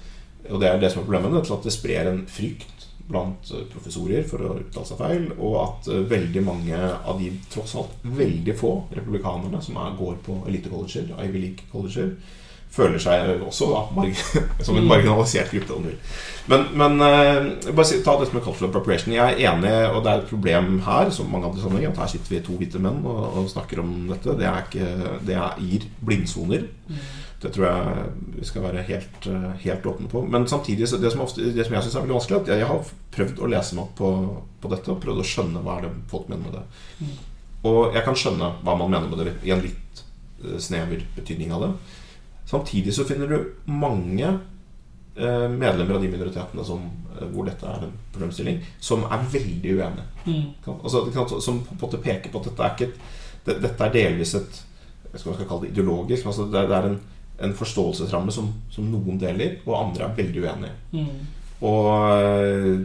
og det er det som er problemet, til at det sprer en frykt blant eh, professorer for å uttale seg feil, og at eh, veldig mange av de tross alt veldig få republikanerne som er, går på elitecolleger, Ivy League-colleger, føler seg også da, (laughs) som en marginalisert gruppe. Men, men eh, bare ta dette med cultural appropriation. Jeg er enig, og det er et problem her, som mange andre sammenhenger, at her sitter vi to hvite menn og, og snakker om dette. Det, er ikke, det er, gir blindsoner. Det tror jeg vi skal være helt, helt åpne på. Men samtidig, det som, ofte, det som jeg syns er veldig vanskelig, at jeg, jeg har prøvd å lese meg opp på, på dette og prøvd å skjønne hva er det folk mener med det. Mm. Og jeg kan skjønne hva man mener med det i en litt eh, snever betydning av det. Samtidig så finner du mange eh, medlemmer av de minoritetene som, eh, hvor dette er en problemstilling, som er veldig uenige. Mm. Kan- Altså, kan- som på en måte peker på at dette er, ikke et, det, dette er delvis et det ideologisk. Altså det, det er en, en forståelsesramme som, som noen deler, og andre er veldig uenige. Mm. Og eh,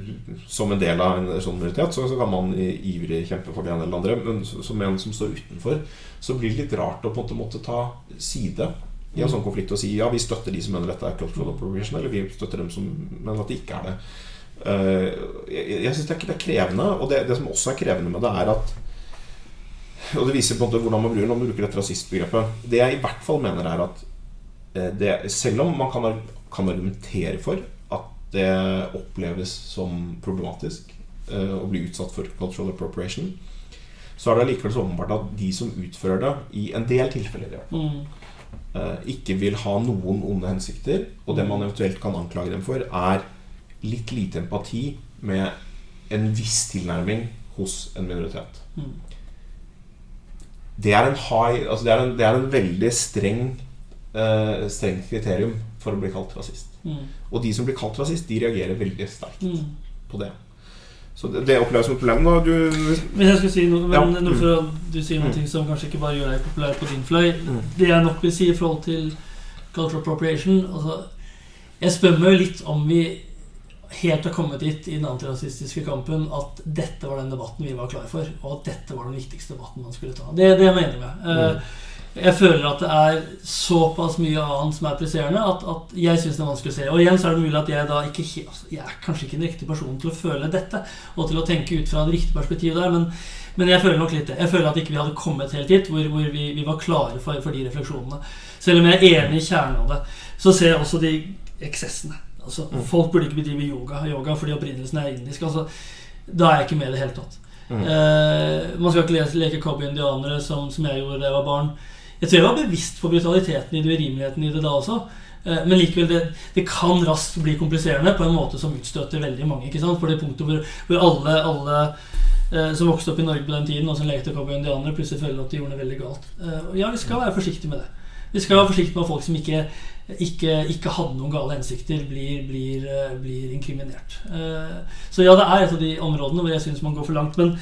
som en del av en sånn minoritet så, så kan man ivrig kjempe for det ene eller andre. Men som en som står utenfor, så blir det litt rart å på en måte ta side i en sånn konflikt og si ja, vi støtter de som mener dette er cultural appropriation, eller vi støtter dem som mener at det ikke er det. Eh, jeg jeg syns det, er krevende, og det, det som også er krevende med det, er at Og det viser på en måte hvordan man bruker, man bruker dette rasistbegrepet. Det jeg i hvert fall mener, er at eh, det, selv om man kan, kan argumentere for at det oppleves som problematisk eh, å bli utsatt for cultural appropriation, så er det likevel så åpenbart at de som utfører det, i en del tilfeller i hvert fall, ikke vil ha noen onde hensikter. Og det man eventuelt kan anklage dem for, er litt lite empati med en viss tilnærming hos en minoritet. Mm. Det er en high Altså det er en, det er en veldig streng eh, strengt kriterium for å bli kalt rasist. Mm. Og de som blir kalt rasist, de reagerer veldig sterkt Mm. på det. Så det, det oppleves som et problem. Da. Du, Hvis jeg skulle si noe, men Ja. noe for at du sier noe Mm. som kanskje ikke bare gjør deg populær på din fløy Mm. Det jeg nok vil si i forhold til cultural appropriation altså, Jeg spør meg litt om vi helt har kommet dit i den antirasistiske kampen at dette var den debatten vi var klar for, og at dette var den viktigste debatten man skulle ta. Det, det mener jeg med. Mm. Jeg føler at det er såpass mye annet som er presserende at, at jeg syns det er vanskelig å se. Og igjen så er det mulig at jeg da ikke altså, Jeg er kanskje ikke den riktige personen til å føle dette, og til å tenke ut fra et riktig perspektiv der, men, men jeg føler nok litt det. Jeg føler at ikke vi hadde kommet helt dit hvor, hvor vi, vi var klare for, for de refleksjonene. Selv om jeg er enig i kjernen av det, så ser jeg også de eksessene. Altså, Mm. Folk burde ikke bedrive yoga, yoga fordi opprinnelsen er indisk. Altså, da er jeg ikke med i det hele tatt. Mm. Uh, man skal ikke leke cowboy-indianere som, som jeg gjorde da jeg var barn. Jeg tror jeg var bevisst på brutaliteten i det, urimeligheten i det da også. Eh, men likevel, det, det kan raskt bli kompliserende på en måte som utstøter veldig mange. ikke sant? For det punktet hvor, hvor alle, alle eh, som vokste opp i Norge på den tiden, og som lekte cowboy-indianere, plutselig føler at de gjorde noe veldig galt. Eh, ja, vi skal være forsiktige med det. Vi skal være forsiktige med folk som ikke, ikke, ikke hadde noen gale hensikter, blir, blir, eh, blir inkriminert. Eh, Så ja, det er et av de områdene hvor jeg syns man går for langt. Men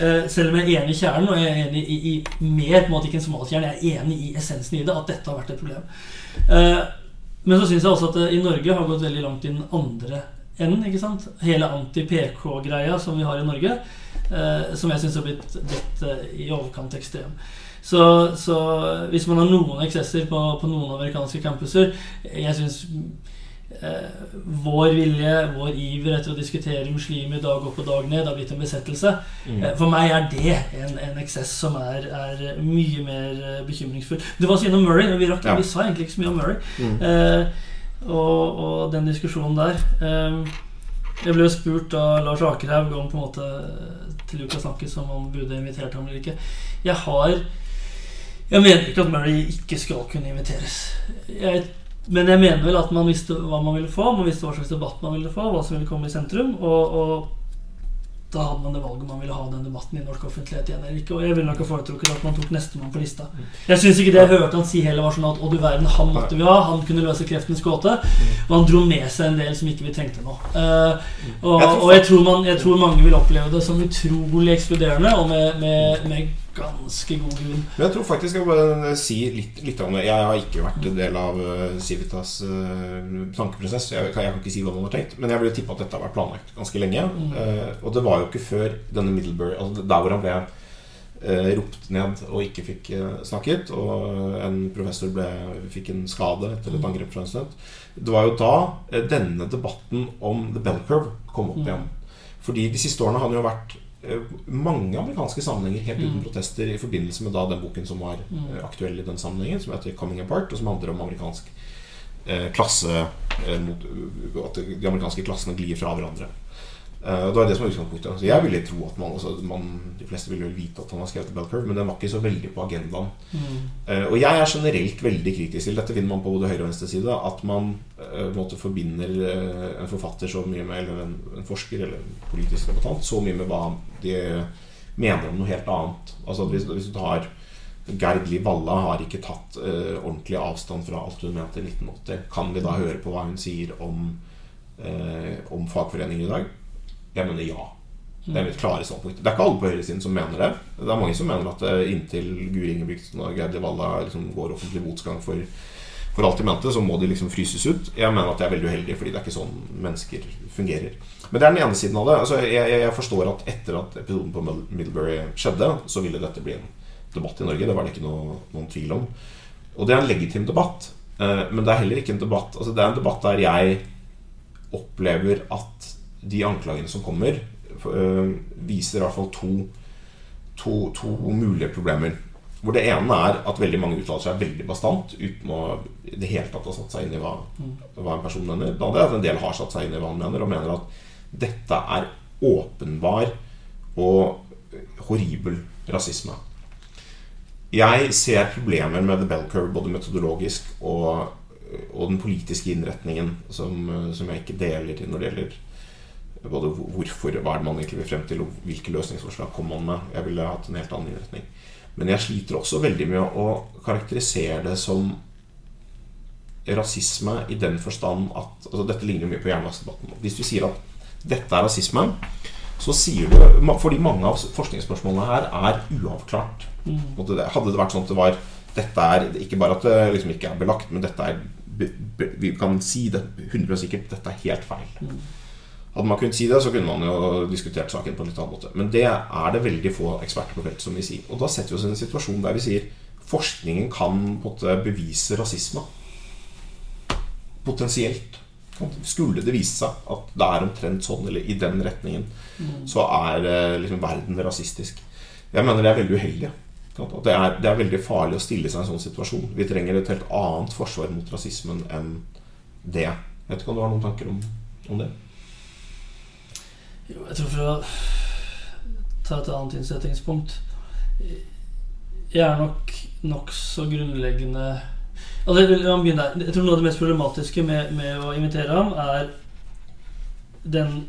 eh, selv om jeg er enig i kjernen, og jeg er enig i, i mer på en måte ikke en smalkjern, jeg er enig i essensen i det, at dette har vært et problem. Men så syns jeg også at det i Norge har gått veldig langt i den andre enden. ikke sant? Hele anti-PK-greia som vi har i Norge, som jeg syns har blitt, blitt i overkant ekstrem. Så, så hvis man har noen eksesser på, på noen amerikanske campuser Jeg syns eh, vår vilje, vår iver etter å diskutere muslimer dag opp og dag ned har blitt en besettelse. Mm. Eh, For meg er det en, en eksess som er, er mye mer eh, bekymringsfull. Du var så innom Murray, men vi, rakk, Ja. vi sa egentlig ikke så mye om Murray. Mm. Eh, og, og den diskusjonen der eh, Jeg ble jo spurt av Lars Akerhaug om på en måte til Lukas snakket som om burde invitert ham eller ikke. Jeg har Jeg mener ikke at Murray ikke skal kunne inviteres. Jeg, men jeg mener vel at man visste hva man ville få, man visste hva slags debatt man ville få, hva som ville komme i sentrum. Og, og da hadde man det valget om man ville ha den debatten i norsk offentlighet igjen eller ikke. Og jeg ville nok ha foretrukket at man tok nestemann på lista. Jeg syns ikke det jeg hørte han si heller var sånn at å du verden, han måtte vi ha, han kunne løse kreftens gåte. Og han dro med seg en del som ikke vi trengte nå. Eh, og, Jeg tror og jeg tror, man, jeg tror mange vil oppleve det som utrolig ekskluderende og med, med, med ganske god grunn. Men jeg tror faktisk jeg bare si litt, litt om det. Jeg har ikke vært en del av uh, Civitas uh, tankeprosess. Jeg, kan, jeg, kan ikke si hva man har tenkt, men jeg vil tippe at dette har vært planlagt ganske lenge. Mm. Uh, og det var jo ikke før denne Middlebury altså Der hvor han ble ropt ned og ikke fikk snakket, og en professor ble, fikk en skade etter et Mm. angrep fra en student. Det var jo da denne debatten om the bell curve kom opp Mm. igjen. Fordi de siste årene har han jo vært mange amerikanske sammenhenger helt uten Mm. protester i forbindelse med da den boken som var Mm. eh, aktuell i den sammenhengen, som heter 'Coming Apart', og som handler om amerikansk eh, klasse eh, mot, At de amerikanske klassene glir fra hverandre. Eh, det var det som var utgangspunktet. Så jeg ville tro at man, altså, man De fleste ville vel vite at han har skrevet Bell Curve, men den var ikke så veldig på agendaen. Mm. Uh, og jeg er generelt veldig kritisk til dette finner man på både høyre og venstre side. At man uh, måte forbinder en forfatter så mye med Eller en, en forsker eller en politisk debattant så mye med hva de mener om noe helt annet. Altså Hvis, hvis du tar Gerd Liv Valla har ikke tatt ordentlig avstand fra alt hun mente i 1980. Kan vi da høre på hva hun sier om, om fagforeninger i dag? Jeg mener ja. Det er mitt klare standpunkt. Det er ikke alle på høyresiden som mener det. Det er mange som mener at eh, inntil Guri Ingebrigtsen og Geir Liv liksom går offentlig botsgang for, for alt de mente, så må de liksom fryses ut. Jeg mener at det er veldig uheldig, fordi det er ikke sånn mennesker fungerer. Men det er den ene siden av det. Altså, jeg, jeg forstår at etter at episoden på Middlebury skjedde, så ville dette bli en debatt i Norge. Det var det ikke noe, noen tvil om. Og det er en legitim debatt. Eh, men det er heller ikke en debatt Altså Det er en debatt der jeg opplever at de anklagene som kommer, eh, viser i hvert fall to, to, to mulige problemer. Hvor det ene er at veldig mange uttaler seg veldig bastant uten å i det hele tatt ha satt seg inn i hva, hva en person mener. Det er at en del har satt seg inn i hva han mener, og mener at dette er åpenbar og horribel rasisme. Jeg ser problemer med The Bell Curve både metodologisk og, og den politiske innretningen som, som jeg ikke deler til når det gjelder både hvorfor, hva er det man egentlig vil frem til, og hvilke løsningsforslag kommer man med. Jeg ville hatt en helt annen innretning. Men jeg sliter også veldig med å karakterisere det som rasisme i den forstand at altså Dette ligner mye på jernbanedebatten. Hvis du sier at dette er rasisme, så sier du Fordi mange av forskningsspørsmålene her er uavklart. Mm. Hadde det vært sånn at det var Dette er ikke bare at det liksom ikke er belagt, men dette er Vi kan si det 100 sikkert. Dette er helt feil. Mm. Hadde man kunnet si det, så kunne man jo diskutert saken på en litt annen måte. Men det er det veldig få eksperter på feltet som vil si. Og da setter vi oss i en situasjon der vi sier forskningen kan måte bevise rasisme. Potensielt. Skulle det vise seg at det er omtrent sånn, eller i den retningen, Mm. så er eh, liksom verden rasistisk. Jeg mener det er veldig uheldig. Det er, det er veldig farlig å stille seg i en sånn situasjon. Vi trenger et helt annet forsvar mot rasismen enn det. Jeg vet ikke om du har noen tanker om, om det? Jo, jeg tror for å ta et annet innsettingspunkt Jeg er nok nokså grunnleggende altså, jeg, vil, jeg tror noe av det mest problematiske med, med å invitere ham, er den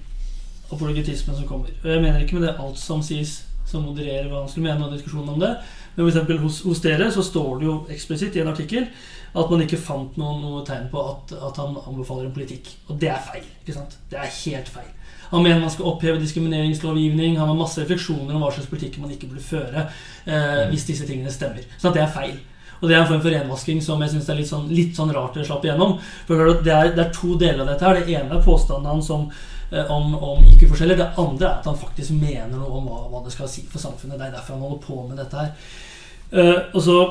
apologetismen som kommer. Og jeg mener ikke med det alt som sies, som modererer hva han skulle mene og diskusjonen om det. Men for hos, hos dere så står det jo eksplisitt i en artikkel at man ikke fant noe, noe tegn på at, at han anbefaler en politikk. Og det er feil. ikke sant? Det er helt feil. Han mener man skal oppheve diskrimineringslovgivning. Han har masse refleksjoner om hva slags politikk man ikke burde føre eh, hvis disse tingene stemmer. Så det er feil. Og det er en form for renvasking som jeg synes er litt sånn, litt sånn rart dere slapp igjennom. For det er, det er to deler av dette her. Det ene er påstanden hans om, eh, om, om IQ-forskjeller. Det andre er at han faktisk mener noe om hva, hva det skal si for samfunnet. Det er derfor han holder på med dette her. Uh, og så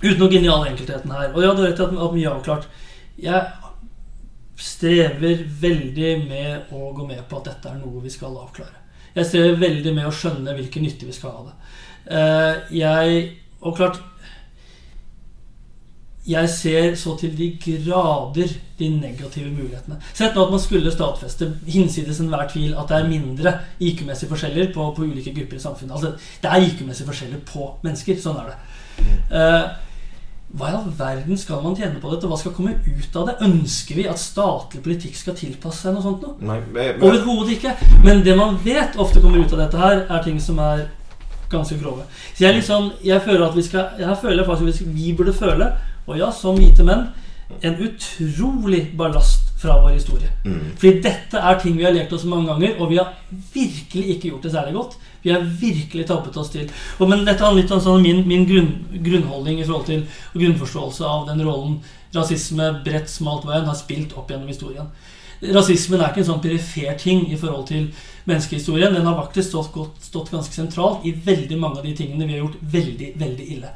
Uten å gå inn i all enkeltheten her. Og ja, du vet at, at mye er avklart. Jeg strever veldig med å gå med på at dette er noe vi skal avklare. Jeg strever veldig med å skjønne hvilken nytte vi skal ha av det. Eh, jeg Og klart jeg ser så til de grader de negative mulighetene. Sett nå at man skulle stadfeste hinsides enhver tvil at det er mindre IQ-messige forskjeller på, på, ulike grupper i samfunnet. Altså, det er IQ-messige forskjeller på mennesker. Sånn er det. Uh, hva i all verden skal man tjene på dette? Hva skal komme ut av det? Ønsker vi at statlig politikk skal tilpasse seg noe sånt noe? Nei, men, Overhodet ikke. Men det man vet ofte kommer ut av dette her, er ting som er ganske grove. Så jeg liksom, jeg føler at vi skal Jeg føler faktisk at vi burde føle, og ja, som hvite menn en utrolig ballast fra vår historie. Mm. Fordi dette er ting vi har lekt oss mange ganger, og vi har virkelig ikke gjort det særlig godt. Vi har virkelig tappet oss til. Og, men dette handler litt om sånn min, min grunn, grunnholdning i forhold til og grunnforståelse av den rollen rasisme, bredt, smalt veien, har spilt opp gjennom historien. Rasismen er ikke en sånn perifer ting i forhold til menneskehistorien. Den har faktisk stått, godt, stått ganske sentralt i veldig mange av de tingene vi har gjort veldig, veldig ille.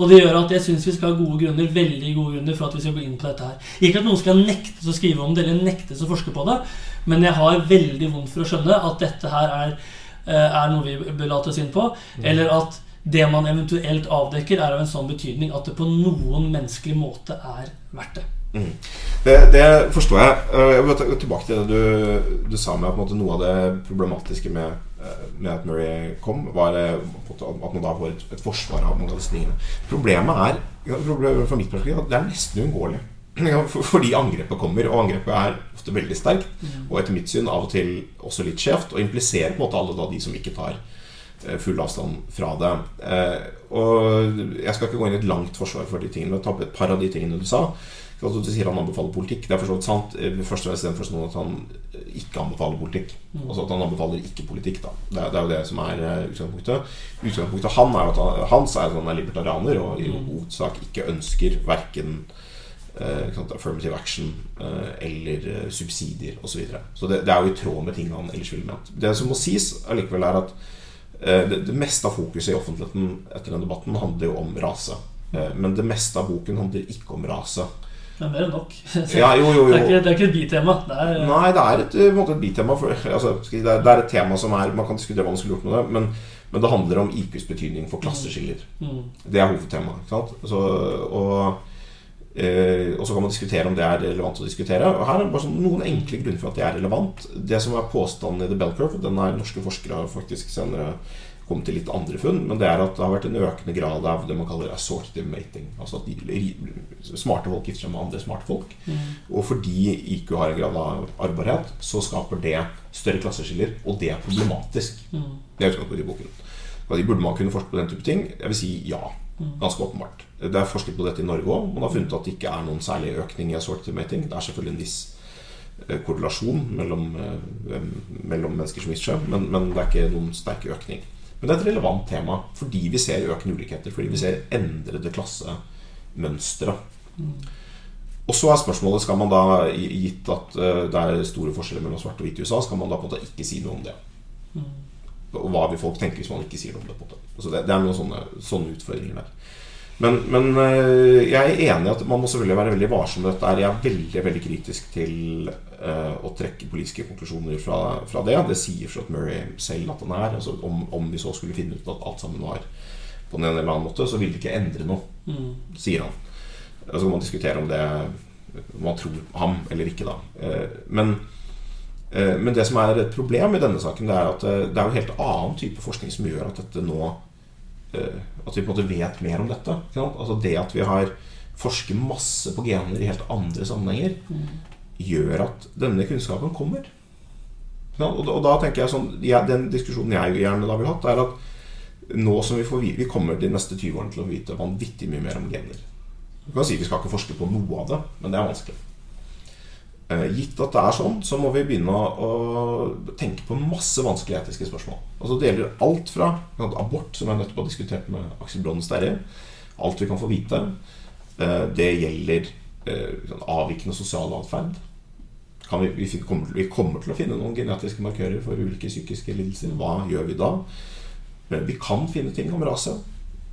Og det gjør at jeg syns vi skal ha gode grunner veldig gode grunner for at vi skal gå inn på dette her. Ikke at noen skal nektes å skrive om det eller nektes å forske på det, men jeg har veldig vondt for å skjønne at dette her er, er noe vi bør lates inn på. Eller at det man eventuelt avdekker, er av en sånn betydning at det på noen menneskelig måte er verdt det. Mm. Det, det, forstår jeg. Eh, jeg vil tilbake til det du, du sa med at noe av det problematiske med Eh, med at Murray kom, var eh, at man da får et, et forsvar av mange av disse tingene. Problemet er fra mitt perspektiv, at det er nesten uunngåelig. (clears throat) Fordi angrepet kommer, og angrepet er ofte veldig sterkt. Mm. Og etter mitt syn av og til også litt skjevt, og impliserer på en måte alle da de som ikke tar eh, full avstand fra det. Og jeg skal ikke gå inn i et langt forsvar for de tingene, men ta opp et par av de tingene du sa. Du sier han anbefaler politikk. Det er for så vidt sant. Først og fremst den forstand at han ikke anbefaler politikk. Mm. Altså at han anbefaler ikke politikk. da Det er, det er jo det som er utgangspunktet. Utgangspunktet han er at han, hans er at han er libertarianer og i mm. hovedsak ikke ønsker verken affirmative action uh, eller subsidier osv. Så, videre. så det, det, er jo i tråd med ting han ellers ville ment. Det som må sies allikevel, er at det, det, meste av fokuset i offentligheten etter den debatten handler jo om rase. Men det meste av boken handler ikke om rase. Det er mer enn nok. (laughs) Ja, jo, jo, jo. Det, er ikke, det er ikke et bitema. Det Nei, det er et, et bitema. For, altså, det, er, det, er, et tema som er Man kan diskutere hva man skulle gjort med det, men, men det handler om IQs betydning for klasseskiller. Mm. Det er hovedtemaet. Så, og, eh, og så kan man diskutere om det er relevant å diskutere. Og her er bare sånn, noen enkle grunner for at det er relevant. Det som er påstanden i The Bell Curve, den er norske forskere har faktisk senere kommet til litt andre funn, men det er at det har vært en økende grad av det man kaller assortive mating. Altså at de, smarte folk gifter seg med andre smarte folk. Mm. Og fordi IQ har en grad av arvbarhet, så skaper det større klasseskiller, og det er problematisk. Mm. Det er utgangspunktet i boken. Og burde man kunne forske på den type ting? Jeg vil si ja. Mm. Ganske åpenbart. Det er forsket på dette i Norge òg. Man har funnet at det ikke er noen særlig økning i mating. Det er selvfølgelig en viss eh, korrelasjon mellom, eh, mellom mennesker som gifter seg, men, men, det er ikke noen sterk økning. Men det er et relevant tema fordi vi ser økende ulikheter. Fordi vi ser endrede klassemønstre. Mm. Og så er spørsmålet skal man da, gitt at eh, det er store forskjeller mellom svart og hvit i USA, skal man da på en måte ikke si noe om det? Og hva vil folk tenke hvis man ikke sier noe om det? måte altså det, det, er noen sånne, sånne utfordringer der. Men, men, eh, jeg er enig i at man må selvfølgelig være veldig varsom med dette. Jeg er veldig veldig kritisk til uh, å trekke politiske konklusjoner fra, fra det. Det sier Flott Murray selv at han er. Altså, om, om, vi så skulle finne ut at alt sammen var på den ene eller annen måte, så vil det ikke endre noe, mm. sier han. Så kan man diskutere om det om man tror ham eller ikke, da. Uh, men, men det som er et problem i denne saken, det er at det er en helt annen type forskning som gjør at dette nå Eh, at vi på en måte vet mer om dette. Altså Det at vi har forsket masse på gener i helt andre sammenhenger, mm. gjør at denne kunnskapen kommer. Og, og da tenker jeg sånn ja, Den diskusjonen jeg gjerne da vil hatt, er at nå som vi, får, vi kommer de neste 20 årene til å vite vanvittig mye mer om gener. Du kan si Vi skal ikke forske på noe av det, men det er vanskelig. Eh, gitt at det er sånn, så må vi begynne å, tenke på masse vanskelige etiske spørsmål. Altså Det gjelder alt fra abort, som jeg nettopp har diskutert med Aksel Bronn Sterre. Alt vi kan få vite. Eh, det gjelder eh, avvikende sosial atferd. Vi, vi, kommer, til å finne noen genetiske markører for ulike psykiske lidelser. Hva gjør vi da? Vi kan finne ting om rase.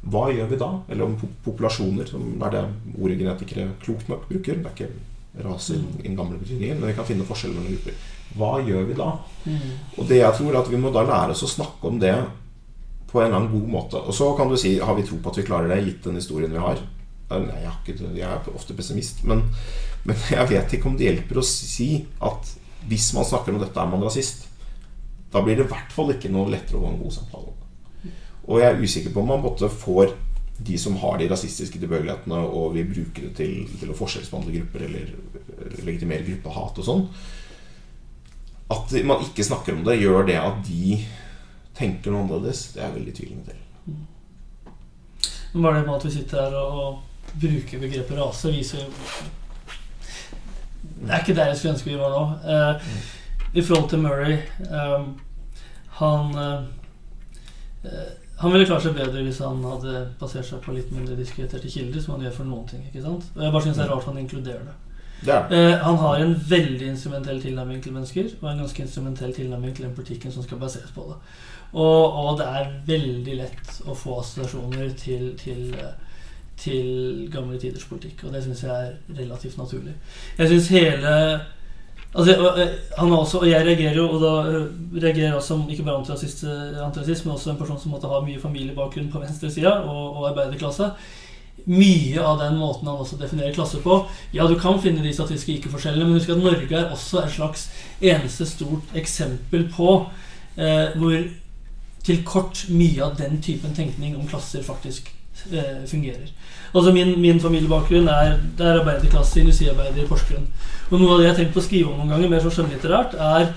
Hva gjør vi da? Eller om populasjoner, som er det ordet genetikere klokt nok bruker. Det er ikke raser i den gamle betydningen, men vi kan finne forskjell mellom grupper. Hva gjør vi da? Mm. Og det jeg tror at Vi må da lære oss å snakke om det på en eller annen god måte. Og så kan du si har vi tro på at vi klarer det, gitt den historien vi har. Nei, jeg, ikke, jeg er ofte pessimist, men, men, jeg vet ikke om det hjelper å si at hvis man snakker om dette, er man rasist. Da blir det i hvert fall ikke noe lettere å få en god samtale. Og jeg er usikker på om man måtte får de som har de rasistiske tilbøyelighetene og vil bruke det til, til å forskjellsbehandle grupper eller legitimere gruppehat og sånn At man ikke snakker om det, gjør det at de tenker noe annerledes. Det er veldig tvilende til. Men bare det med at vi sitter her og bruker begrepet rase, viser Det er ikke der jeg skulle ønske vi var nå. Eh, I forhold til Murray eh, Han eh, Han ville klart seg bedre hvis han hadde basert seg på litt mindre diskreterte kilder, som han gjør for noen ting. ikke sant? Og Jeg bare synes det er rart han inkluderer det. Er. Eh, han har en veldig instrumentell tilnærming til mennesker, og en ganske instrumentell tilnærming til den politikken som skal baseres på det. Og, og det er veldig lett å få assosiasjoner til, til, eh, til gamle tiders politikk, og det syns jeg er relativt naturlig. Jeg syns hele Altså, eh, han også, og jeg reagerer jo, og da eh, reagerer jeg også som ikke bare antirasist, eh, antirasist, men også en person som måtte ha mye familiebakgrunn på venstresida og, og arbeiderklasse. Mye av den måten han også definerer klasse på Ja, du kan finne de statistiske ikke-forskjellene, men husk at Norge er også et slags eneste stort eksempel på eh, hvor til kort mye av den typen tenkning om klasser faktisk fungerer. Altså min, min familiebakgrunn er, det er arbeiderklasse, industriarbeider i Porsgrunn. Og noe av det jeg har tenkt på å skrive om noen ganger, mer så skjønnlitterært, er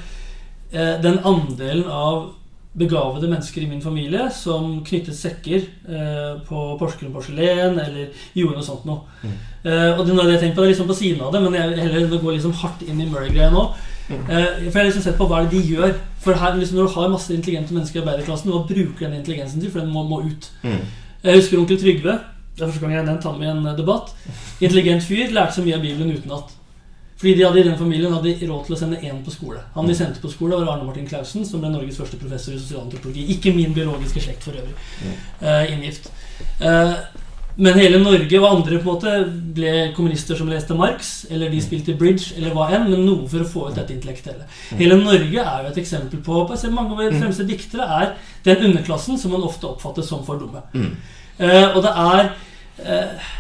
eh, den andelen av begavede mennesker i min familie som knyttet sekker eh, på Porsgrunn porselen eller gjorde noe sånt noe. Mm. Eh, og det, er noe jeg har tenkt på, det er liksom på siden av det, men jeg heller går liksom hardt inn i Murray-greia nå. Mm. Eh, for jeg har liksom sett på hva er det de gjør. For her, liksom, Når du har masse intelligente mennesker i arbeiderklassen, hva bruker den intelligensen til? For den må, må ut. Mm. Jeg husker onkel Trygve. Det er første gang jeg har nevnt ham i en eh, debatt. Intelligent fyr. Lærte så mye av Bibelen utenat. Fordi de hadde i den familien hadde råd til å sende én på skole. Han de sendte på skole, var Arne Martin Clausen, som ble Norges første professor i sosialantropologi. Ikke min biologiske slekt for øvrig. Uh, inngift. Eh, men hele Norge og andre på en måte ble kommunister som leste Marx, eller de spilte bridge, eller hva enn, men noe for å få ut dette intellektuelle. Hele Norge er jo et eksempel på, Mange av våre fremste diktere er den underklassen som man ofte oppfatter som for dumme. Mm. Uh, og det er eh,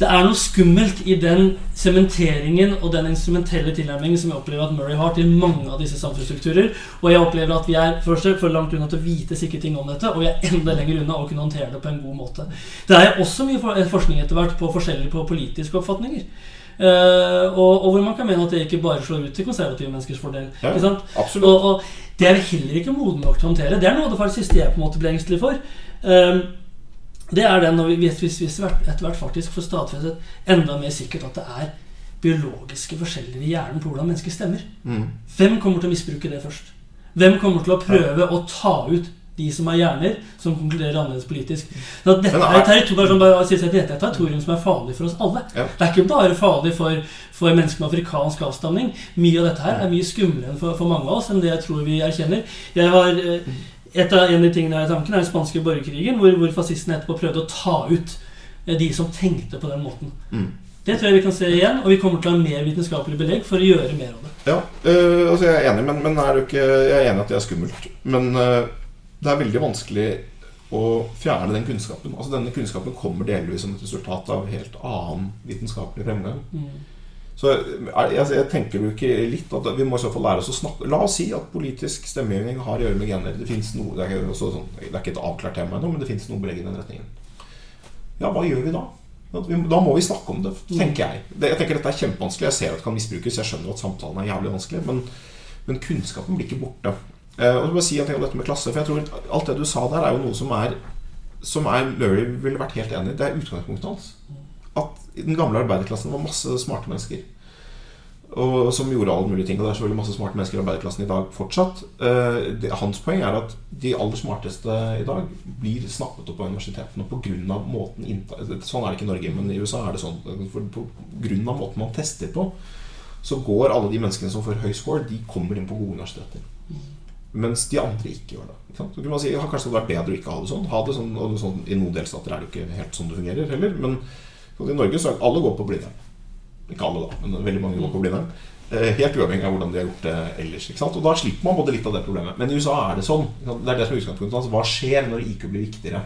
Det er noe skummelt i den sementeringen og den instrumentelle tilnærmingen som jeg opplever at Murray har til mange av disse samfunnsstrukturer. Og jeg opplever at vi er først for langt unna til å vite sikre ting om dette, og vi er enda lenger unna å kunne håndtere det på en god måte. Det er også mye forskning etter hvert på forskjellige på politiske oppfatninger. Uh, og, og hvor man kan mene at det ikke bare slår ut til konservative menneskers fordel. Ja. Og, og det er vi heller ikke moden nok til å håndtere. Det er noe av det siste jeg på en måte ble engstelig for. Ehm, det er den når vi hvis, hvis, hvis vi etter hvert faktisk får stadfestet enda mer sikkert at det er biologiske forskjeller i hjernen på hvordan mennesker stemmer. Mm. Hvem kommer til å misbruke det først? Hvem kommer til å prøve å ta ut de som har hjerner som konkluderer annerledes politisk? Så dette, er, et territorium, som er territorium som farlig for oss alle. Ja. Det er ikke bare farlig for, for mennesker med afrikansk avstamning. Mye av dette her er mye skumlere for, for mange av oss enn det jeg tror vi erkjenner. Jeg har, eh, et av, en av de tingene jeg har i tanken, er den spanske borgerkrigen, hvor, hvor fascistene etterpå prøvde å ta ut eh, de som tenkte på den måten. Mm. Det tror jeg vi kan se igjen, og vi kommer til å ha mer vitenskapelig belegg for å gjøre mer av det. Ja, øh, altså jeg er enig, men, men er ikke, jeg er enig at det er skummelt. Men øh, det er veldig vanskelig å fjerne den kunnskapen. Altså Denne kunnskapen kommer delvis som et resultat av helt annen vitenskapelig fremgang. Mm. Så jeg, jeg tenker jo ikke litt at vi må i så fall lære oss å snakke La oss si at politisk stemmegivning har å gjøre med gener. Det, noe, det, er sånn, det er ikke et avklart tema ennå, men det fins noe belegg i den retningen. Ja, hva gjør vi da? Da må vi snakke om det, tenker jeg. Jeg tenker Dette er kjempevanskelig. Jeg ser at det kan misbrukes. Jeg skjønner at samtalen er jævlig vanskelig. Men, men kunnskapen blir ikke borte. Eh, og så må jeg si en ting om dette med klasse. For jeg tror alt det du sa der, er jo noe som er Som er Lurie ville vært helt enig i. Det er utgangspunktet hans. At i den gamle arbeiderklassen var masse smarte mennesker. Og som gjorde alle mulige ting. Og det er selvfølgelig masse smarte mennesker i arbeiderklassen i dag fortsatt. Eh, det, hans poeng er at de aller smarteste i dag blir snappet opp av universitetene av måten innta Sånn er det ikke i Norge, men i USA er det sånn. På grunn av måten man tester på, så går alle de menneskene som får høy score, de kommer inn på gode universiteter. Mens de andre ikke gjør det. Ikke? Så kunne man si, ja, Kanskje det hadde vært bedre å ikke ha det sånn. Ha det sånn, og sånn I noen delstater er det jo ikke helt sånn det fungerer heller. Men i Norge så er alle går på Blindern. Ikke alle, da, men veldig mange går på Blindern. Eh, Helt uavhengig av hvordan de har gjort det ellers. Og da slipper man både litt av det problemet. Men i USA er det sånn. Det er det som er utgangspunktet. Altså, hva skjer når IQ blir viktigere?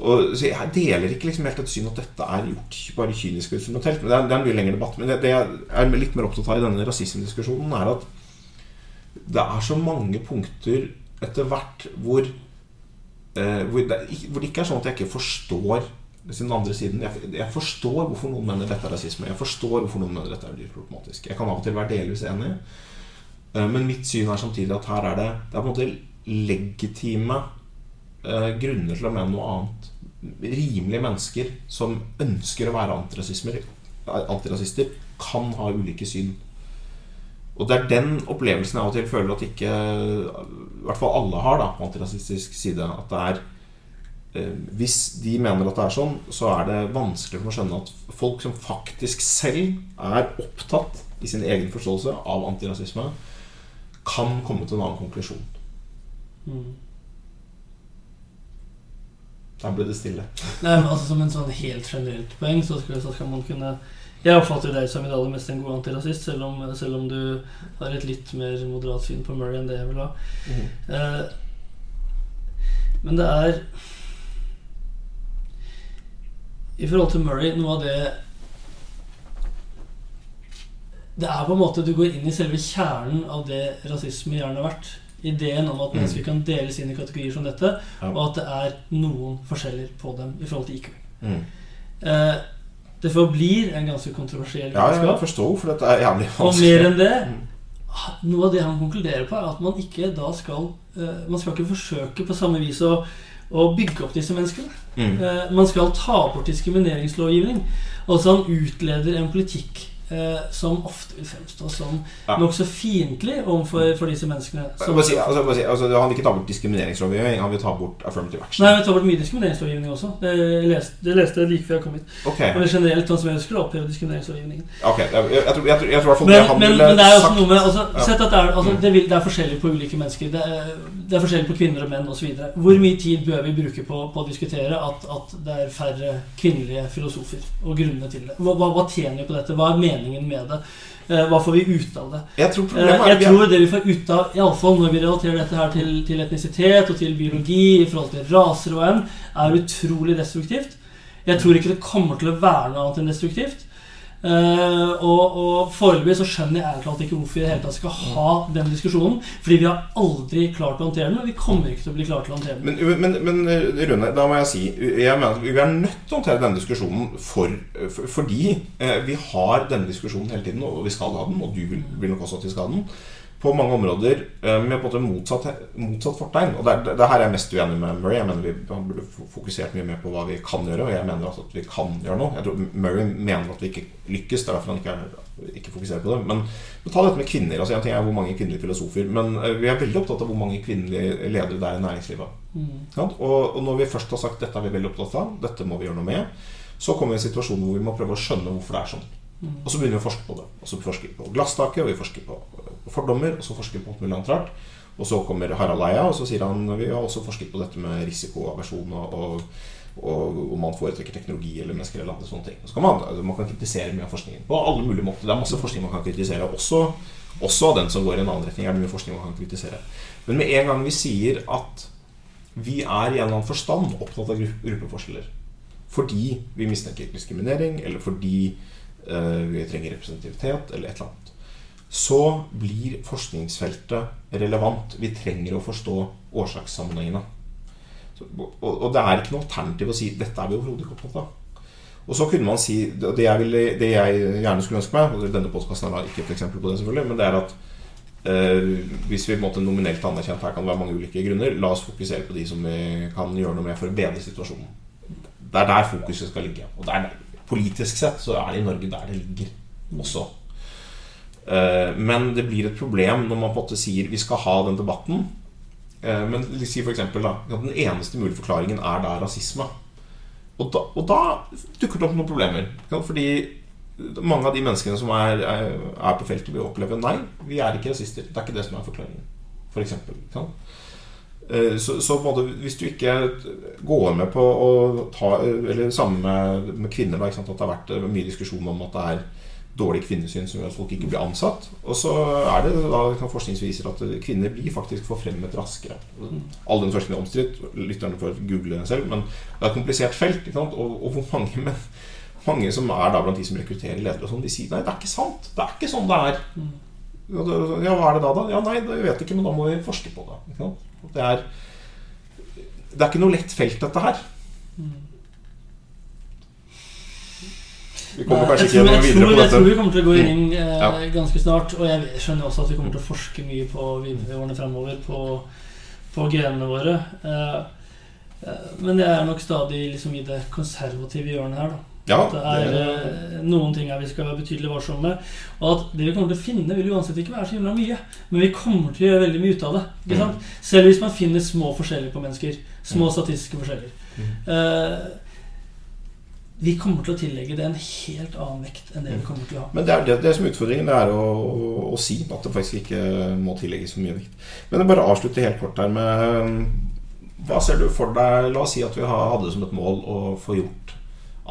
Og, så Jeg deler ikke liksom helt et syn at dette er gjort bare kynisk og instrumentelt. Men det er, det er en mye lengre debatt. Men det, det jeg er litt mer opptatt av i denne rasismediskusjonen, er at det er så mange punkter etter hvert hvor, eh, hvor, det, hvor det ikke er sånn at jeg ikke forstår sin andre siden. Jeg, jeg forstår hvorfor noen mener dette er rasisme. Jeg forstår hvorfor noen mener dette er problematisk. Jeg kan av og til være delvis enig. Eh, Men mitt syn er samtidig at her er det Det er på en måte legitime eh, grunner til å mene noe annet. Rimelige mennesker som ønsker å være antirasister, kan ha ulike syn. Og det er den opplevelsen jeg av og til føler at ikke I hvert fall alle har da på antirasistisk side. At det er Hvis de mener at det er sånn, så er det vanskelig for å skjønne at folk som faktisk selv er opptatt i sin egen forståelse av antirasisme, kan komme til en annen konklusjon. Mm. Der ble det stille. Nei, men altså Som en sånn helt generelt poeng så skal, så skal man kunne Jeg oppfatter deg som i det aller meste en god antirasist, selv om, selv om du har et litt mer moderat syn på Murray enn det jeg vil ha. Eh, men det er I forhold til Murray Noe av det Det er på en måte Du går inn i selve kjernen av det rasisme gjerne har vært. Ideen om at mennesker kan deles inn i kategorier som dette, Ja. og at det er noen forskjeller på dem i forhold til IQ. Mm. Eh, det forblir en ganske kontroversiell Ja, jeg forstår hvorfor dette er jævlig vanskelig. Og mer enn det Mm. Noe av det han konkluderer på, er at man ikke da skal eh, Man skal ikke forsøke på samme vis å, å bygge opp disse menneskene. Mm. Eh, man skal ta bort diskrimineringslovgivning. Altså han utleder en politikk eh, som ofte vil fremstå som Ja. nokså fiendtlig overfor for disse menneskene. Som, si, altså, si, altså, han vil ikke ta bort diskrimineringslovgivning, han vil ta bort affirmative action. nei, vi tar bort mye diskrimineringslovgivning også. Det, leste, det leste jeg like før jeg kom hit. Okay. Men generelt han som jeg skulle oppheve diskrimineringslovgivningen. ok, jeg, jeg, jeg, tror, jeg, tror, jeg tror i hvert fall Men, det han men, ville men det er også sagt noe med altså, Ja. Sett at det er, altså, Mm. det, vil, det er forskjellig på ulike mennesker. Det er, det er forskjellig på kvinner og menn osv. Hvor mye tid bør vi bruke på, på å diskutere at, at det er færre kvinnelige filosofer? Og grunnene til det. Hva, hva, tjener vi på dette? Hva er meningen med det? Eh, Hva får vi ut av det? Jeg tror Eh, er Jeg er- tror det vi får ut av, iallfall når vi relaterer dette her til, til etnisitet og til biologi i forhold til raser og enn, er utrolig destruktivt. Jeg tror ikke det kommer til å være noe annet enn destruktivt. Eh, og, og foreløpig så skjønner jeg ikke hvorfor vi i det hele tatt skal ha den diskusjonen. Fordi vi har aldri klart å håndtere den, og vi kommer ikke til å bli klare til å håndtere den. Men, men, men eh, Rune, da må jeg si Jeg mener Vi er nødt til å håndtere denne diskusjonen for, for, fordi eh, vi har denne diskusjonen hele tiden, og vi skal ha den, og du vil, vil nok også at vi skal ha den, på mange områder eh, med på en måte motsatt, motsatt fortegn. Og det, er- det her er jeg mest uenig med Murray. Jeg mener vi burde fokusert mye mer på hva vi kan gjøre, og jeg mener altså at vi kan gjøre noe. Jeg tror Murray mener at vi ikke lykkes, det er derfor han ikke, er, ikke fokuserer på det. Men, men ta dette med kvinner. altså En ting er hvor mange kvinnelige filosofer, men eh, vi er veldig opptatt av hvor mange kvinnelige ledere det er i næringslivet. Mm. Ja, Og, og når vi først har sagt dette er vi veldig opptatt av, dette må vi gjøre noe med, så kommer vi i en situasjon hvor vi må prøve å skjønne hvorfor det er sånn. Mm. Og så begynner vi å forske på det. Og så forsker vi på glasstaket, og vi forsker på fordommer, og så forsker på alt mulig annet rart. Og så kommer Harald Eia, og så sier han vi har også forsket på dette med risikoaversjon og, og, og om man foretrekker teknologi eller mennesker eller andre sånne ting. Så kan man, altså, man kan kritisere mye av forskningen på alle mulige måter. Det er masse forskning man kan kritisere, også, også den som går i en annen retning. er det mye forskning man kan kritisere. Men med en gang vi sier at vi er i en eller annen forstand opptatt av gruppeforskjeller fordi vi mistenker diskriminering, eller fordi uh, vi trenger representativitet, eller et eller annet, så blir forskningsfeltet relevant. Vi trenger å forstå årsakssammenhengene. Og, det er ikke noe alternativ å si dette er vi overhodet ikke opptatt av. Og så kunne man si Det jeg, ville, det jeg gjerne skulle ønske meg, og denne podkasten er da ikke et eksempel på det, selvfølgelig, men det er at eh, hvis vi på en måte nominelt anerkjent her kan det være mange ulike grunner, la oss fokusere på de som vi kan gjøre noe med for å bedre situasjonen. Det er der fokuset skal ligge. Og det er, politisk sett så er det i Norge der det ligger også. Eh, Men det blir et problem når man på en måte sier vi skal ha den debatten. Eh, Men si for eksempel da, den eneste mulige forklaringen er da rasisme. Og da, og da dukker det opp noen problemer. Fordi mange av de menneskene som er, er, på feltet, vil oppleve nei, vi er ikke rasister. Det er ikke det som er forklaringen. For eksempel? Eh, Så, så måte, hvis du ikke går med på å ta Eller sammen med, med kvinner, da, at det har vært mye diskusjon om at det er dårlig kvinnesyn som gjør at folk ikke blir ansatt. Og så er det da kan forskning som viser at kvinner blir faktisk forfremmet raskere. All den forskningen er omstridt. Lytterne får google selv. Men det er et komplisert felt. Og, og hvor mange, men, mange som er da blant de som rekrutterer ledere, og sånn, de sier nei, det er ikke sant. Det er ikke sånn det er. Mm. Ja, hva er det da, da? Ja, nei, det vet jeg ikke, men da må vi forske på det. Det er, det er ikke noe lett felt, dette her. Mm. Vi kommer kanskje ikke tror, videre på dette. jeg tror vi kommer til å gå i ring eh, Ja. ganske snart. Og jeg skjønner også at vi kommer til å forske mye på årene fremover på, på genene våre. Eh, eh, men jeg er nok stadig liksom i det konservative hjørnet her. da Ja, Det er eh, Noen ting her vi skal være betydelig varsomme med. Og at det vi kommer til å finne, vil uansett ikke være så himla mye. Men vi kommer til å gjøre veldig mye ut av det. Sant? Selv hvis man finner små forskjeller på mennesker. Små Mm. statistiske forskjeller. Mm. Eh, vi kommer til å tillegge det en helt annen vekt enn det Mm. vi kommer til å ha. Men det er det, det som er utfordringen, det er å, å, å si at det faktisk ikke må tillegges så mye vekt. Men jeg bare avslutte helt kort her med Hva ser du for deg La oss si at vi hadde som et mål å få gjort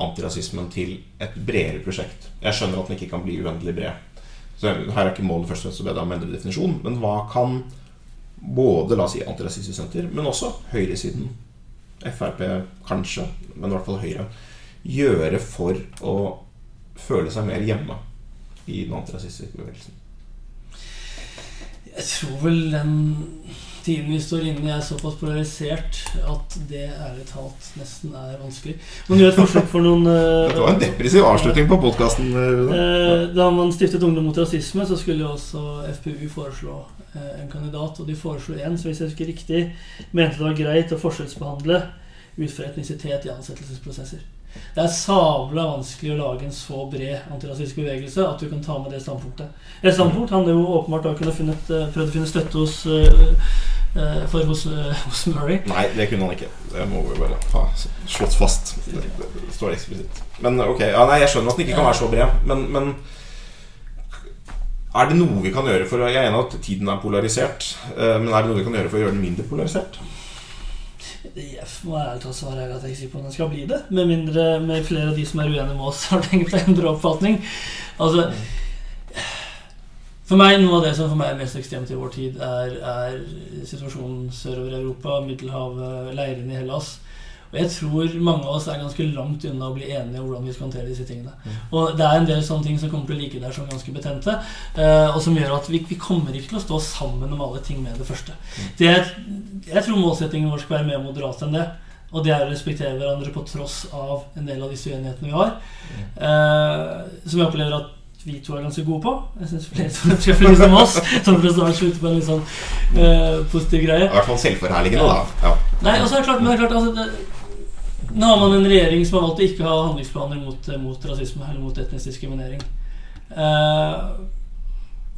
antirasismen til et bredere prosjekt. Jeg skjønner at den ikke kan bli uendelig bred. Så her er ikke målet først og fremst å be deg om å endre definisjon, men hva kan både la oss si Antirasistisk Senter, men også høyresiden, Frp kanskje, men i hvert fall Høyre, gjøre for å føle seg mer hjemme i den antirasistiske bevegelsen? Jeg tror vel den tiden vi står inne i, er såpass polarisert at det ærlig talt nesten er vanskelig. Man gjør et forsøk for noen eh, (laughs) Dette var en depressiv avslutning på podkasten. Eh, Da man stiftet Ungdom mot rasisme, så skulle jo også FPU foreslå eh, en kandidat. Og de foreslo en som hvis jeg husker riktig, mente det var greit å forskjellsbehandle ut fra etnisitet i ansettelsesprosesser. Det er sabla vanskelig å lage en så bred antirasistisk bevegelse at du kan ta med det standpunktet. Et standpunkt handler jo åpenbart da kunne funnet, eh, prøvd å finne støtte hos, eh, eh, for hos, (laughs) hos Murray. Nei, det kunne han ikke. Det må vi bare ha slått fast. Det, det står eksplisitt. Men ok, ja, nei, Jeg skjønner at den ikke kan være så bred, men, men er det noe vi kan gjøre for Jeg er enig at tiden er polarisert, men er det noe vi kan gjøre for å gjøre den mindre polarisert? Jeg må ærlig talt svare at jeg er ikke sikker på om den skal bli det. Med mindre med flere av de som er uenige med oss, (laughs) har tenkt å endre oppfatning. Altså For meg, Noe av det som for meg er mest ekstremt i vår tid, er, er situasjonen sørover i Europa, Middelhavet, leirene i Hellas. Og jeg tror mange av oss er ganske langt unna å bli enige om hvordan vi skal håndtere disse tingene. Mm. Og det er en del sånne ting som kommer til å ligge der som ganske betente, eh, og som gjør at vi, vi kommer ikke til å stå sammen om alle ting med det første. Det er, jeg tror målsettingen vår skal være mer moderat enn det. Og det er å respektere hverandre på tross av en del av disse uenighetene vi har. Eh, som jeg opplever at vi to er ganske gode på. Jeg syns flere to skal følge som oss. Sånn for å slutte på en litt sånn uh, positiv greie. I hvert fall selvforherligende, da. Ja. Nei, og så er det klart, men det er klart altså, det, Nå har man en regjering som har valgt å ikke ha handlingsplaner mot, mot rasisme eller mot etnisk diskriminering. Eh,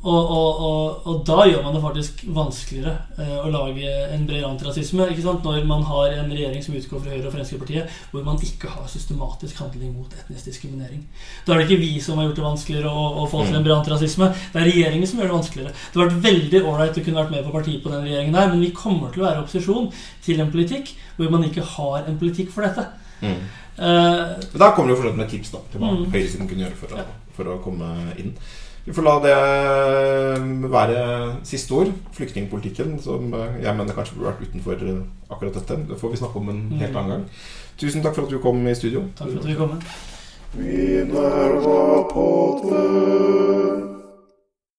og, og, og, og da gjør man det faktisk vanskeligere eh, å lage en bred antirasisme. Når man har en regjering som utgår fra Høyre og Fremskrittspartiet, hvor man ikke har systematisk handling mot etnisk diskriminering. Da er det ikke vi som har gjort det vanskeligere å, å få til en bred antirasisme. Det er regjeringen som gjør det vanskeligere. Det har vært veldig ålreit å kunne vært med på partiet på den regjeringen der, men vi kommer til å være opposisjon til en politikk hvor man ikke har en politikk for dette. Mm. Eh, Men Da kommer det jo fortsatt med tips da til hva Mm. høyresiden kunne gjøre for å, for å komme inn. Vi får la det være siste ord. Flyktningpolitikken, som jeg mener kanskje burde vært utenfor akkurat dette. Det får vi snakke om en helt Mm. annen gang. Tusen takk for at du kom i studio. takk for at du kom. Minerva-podden.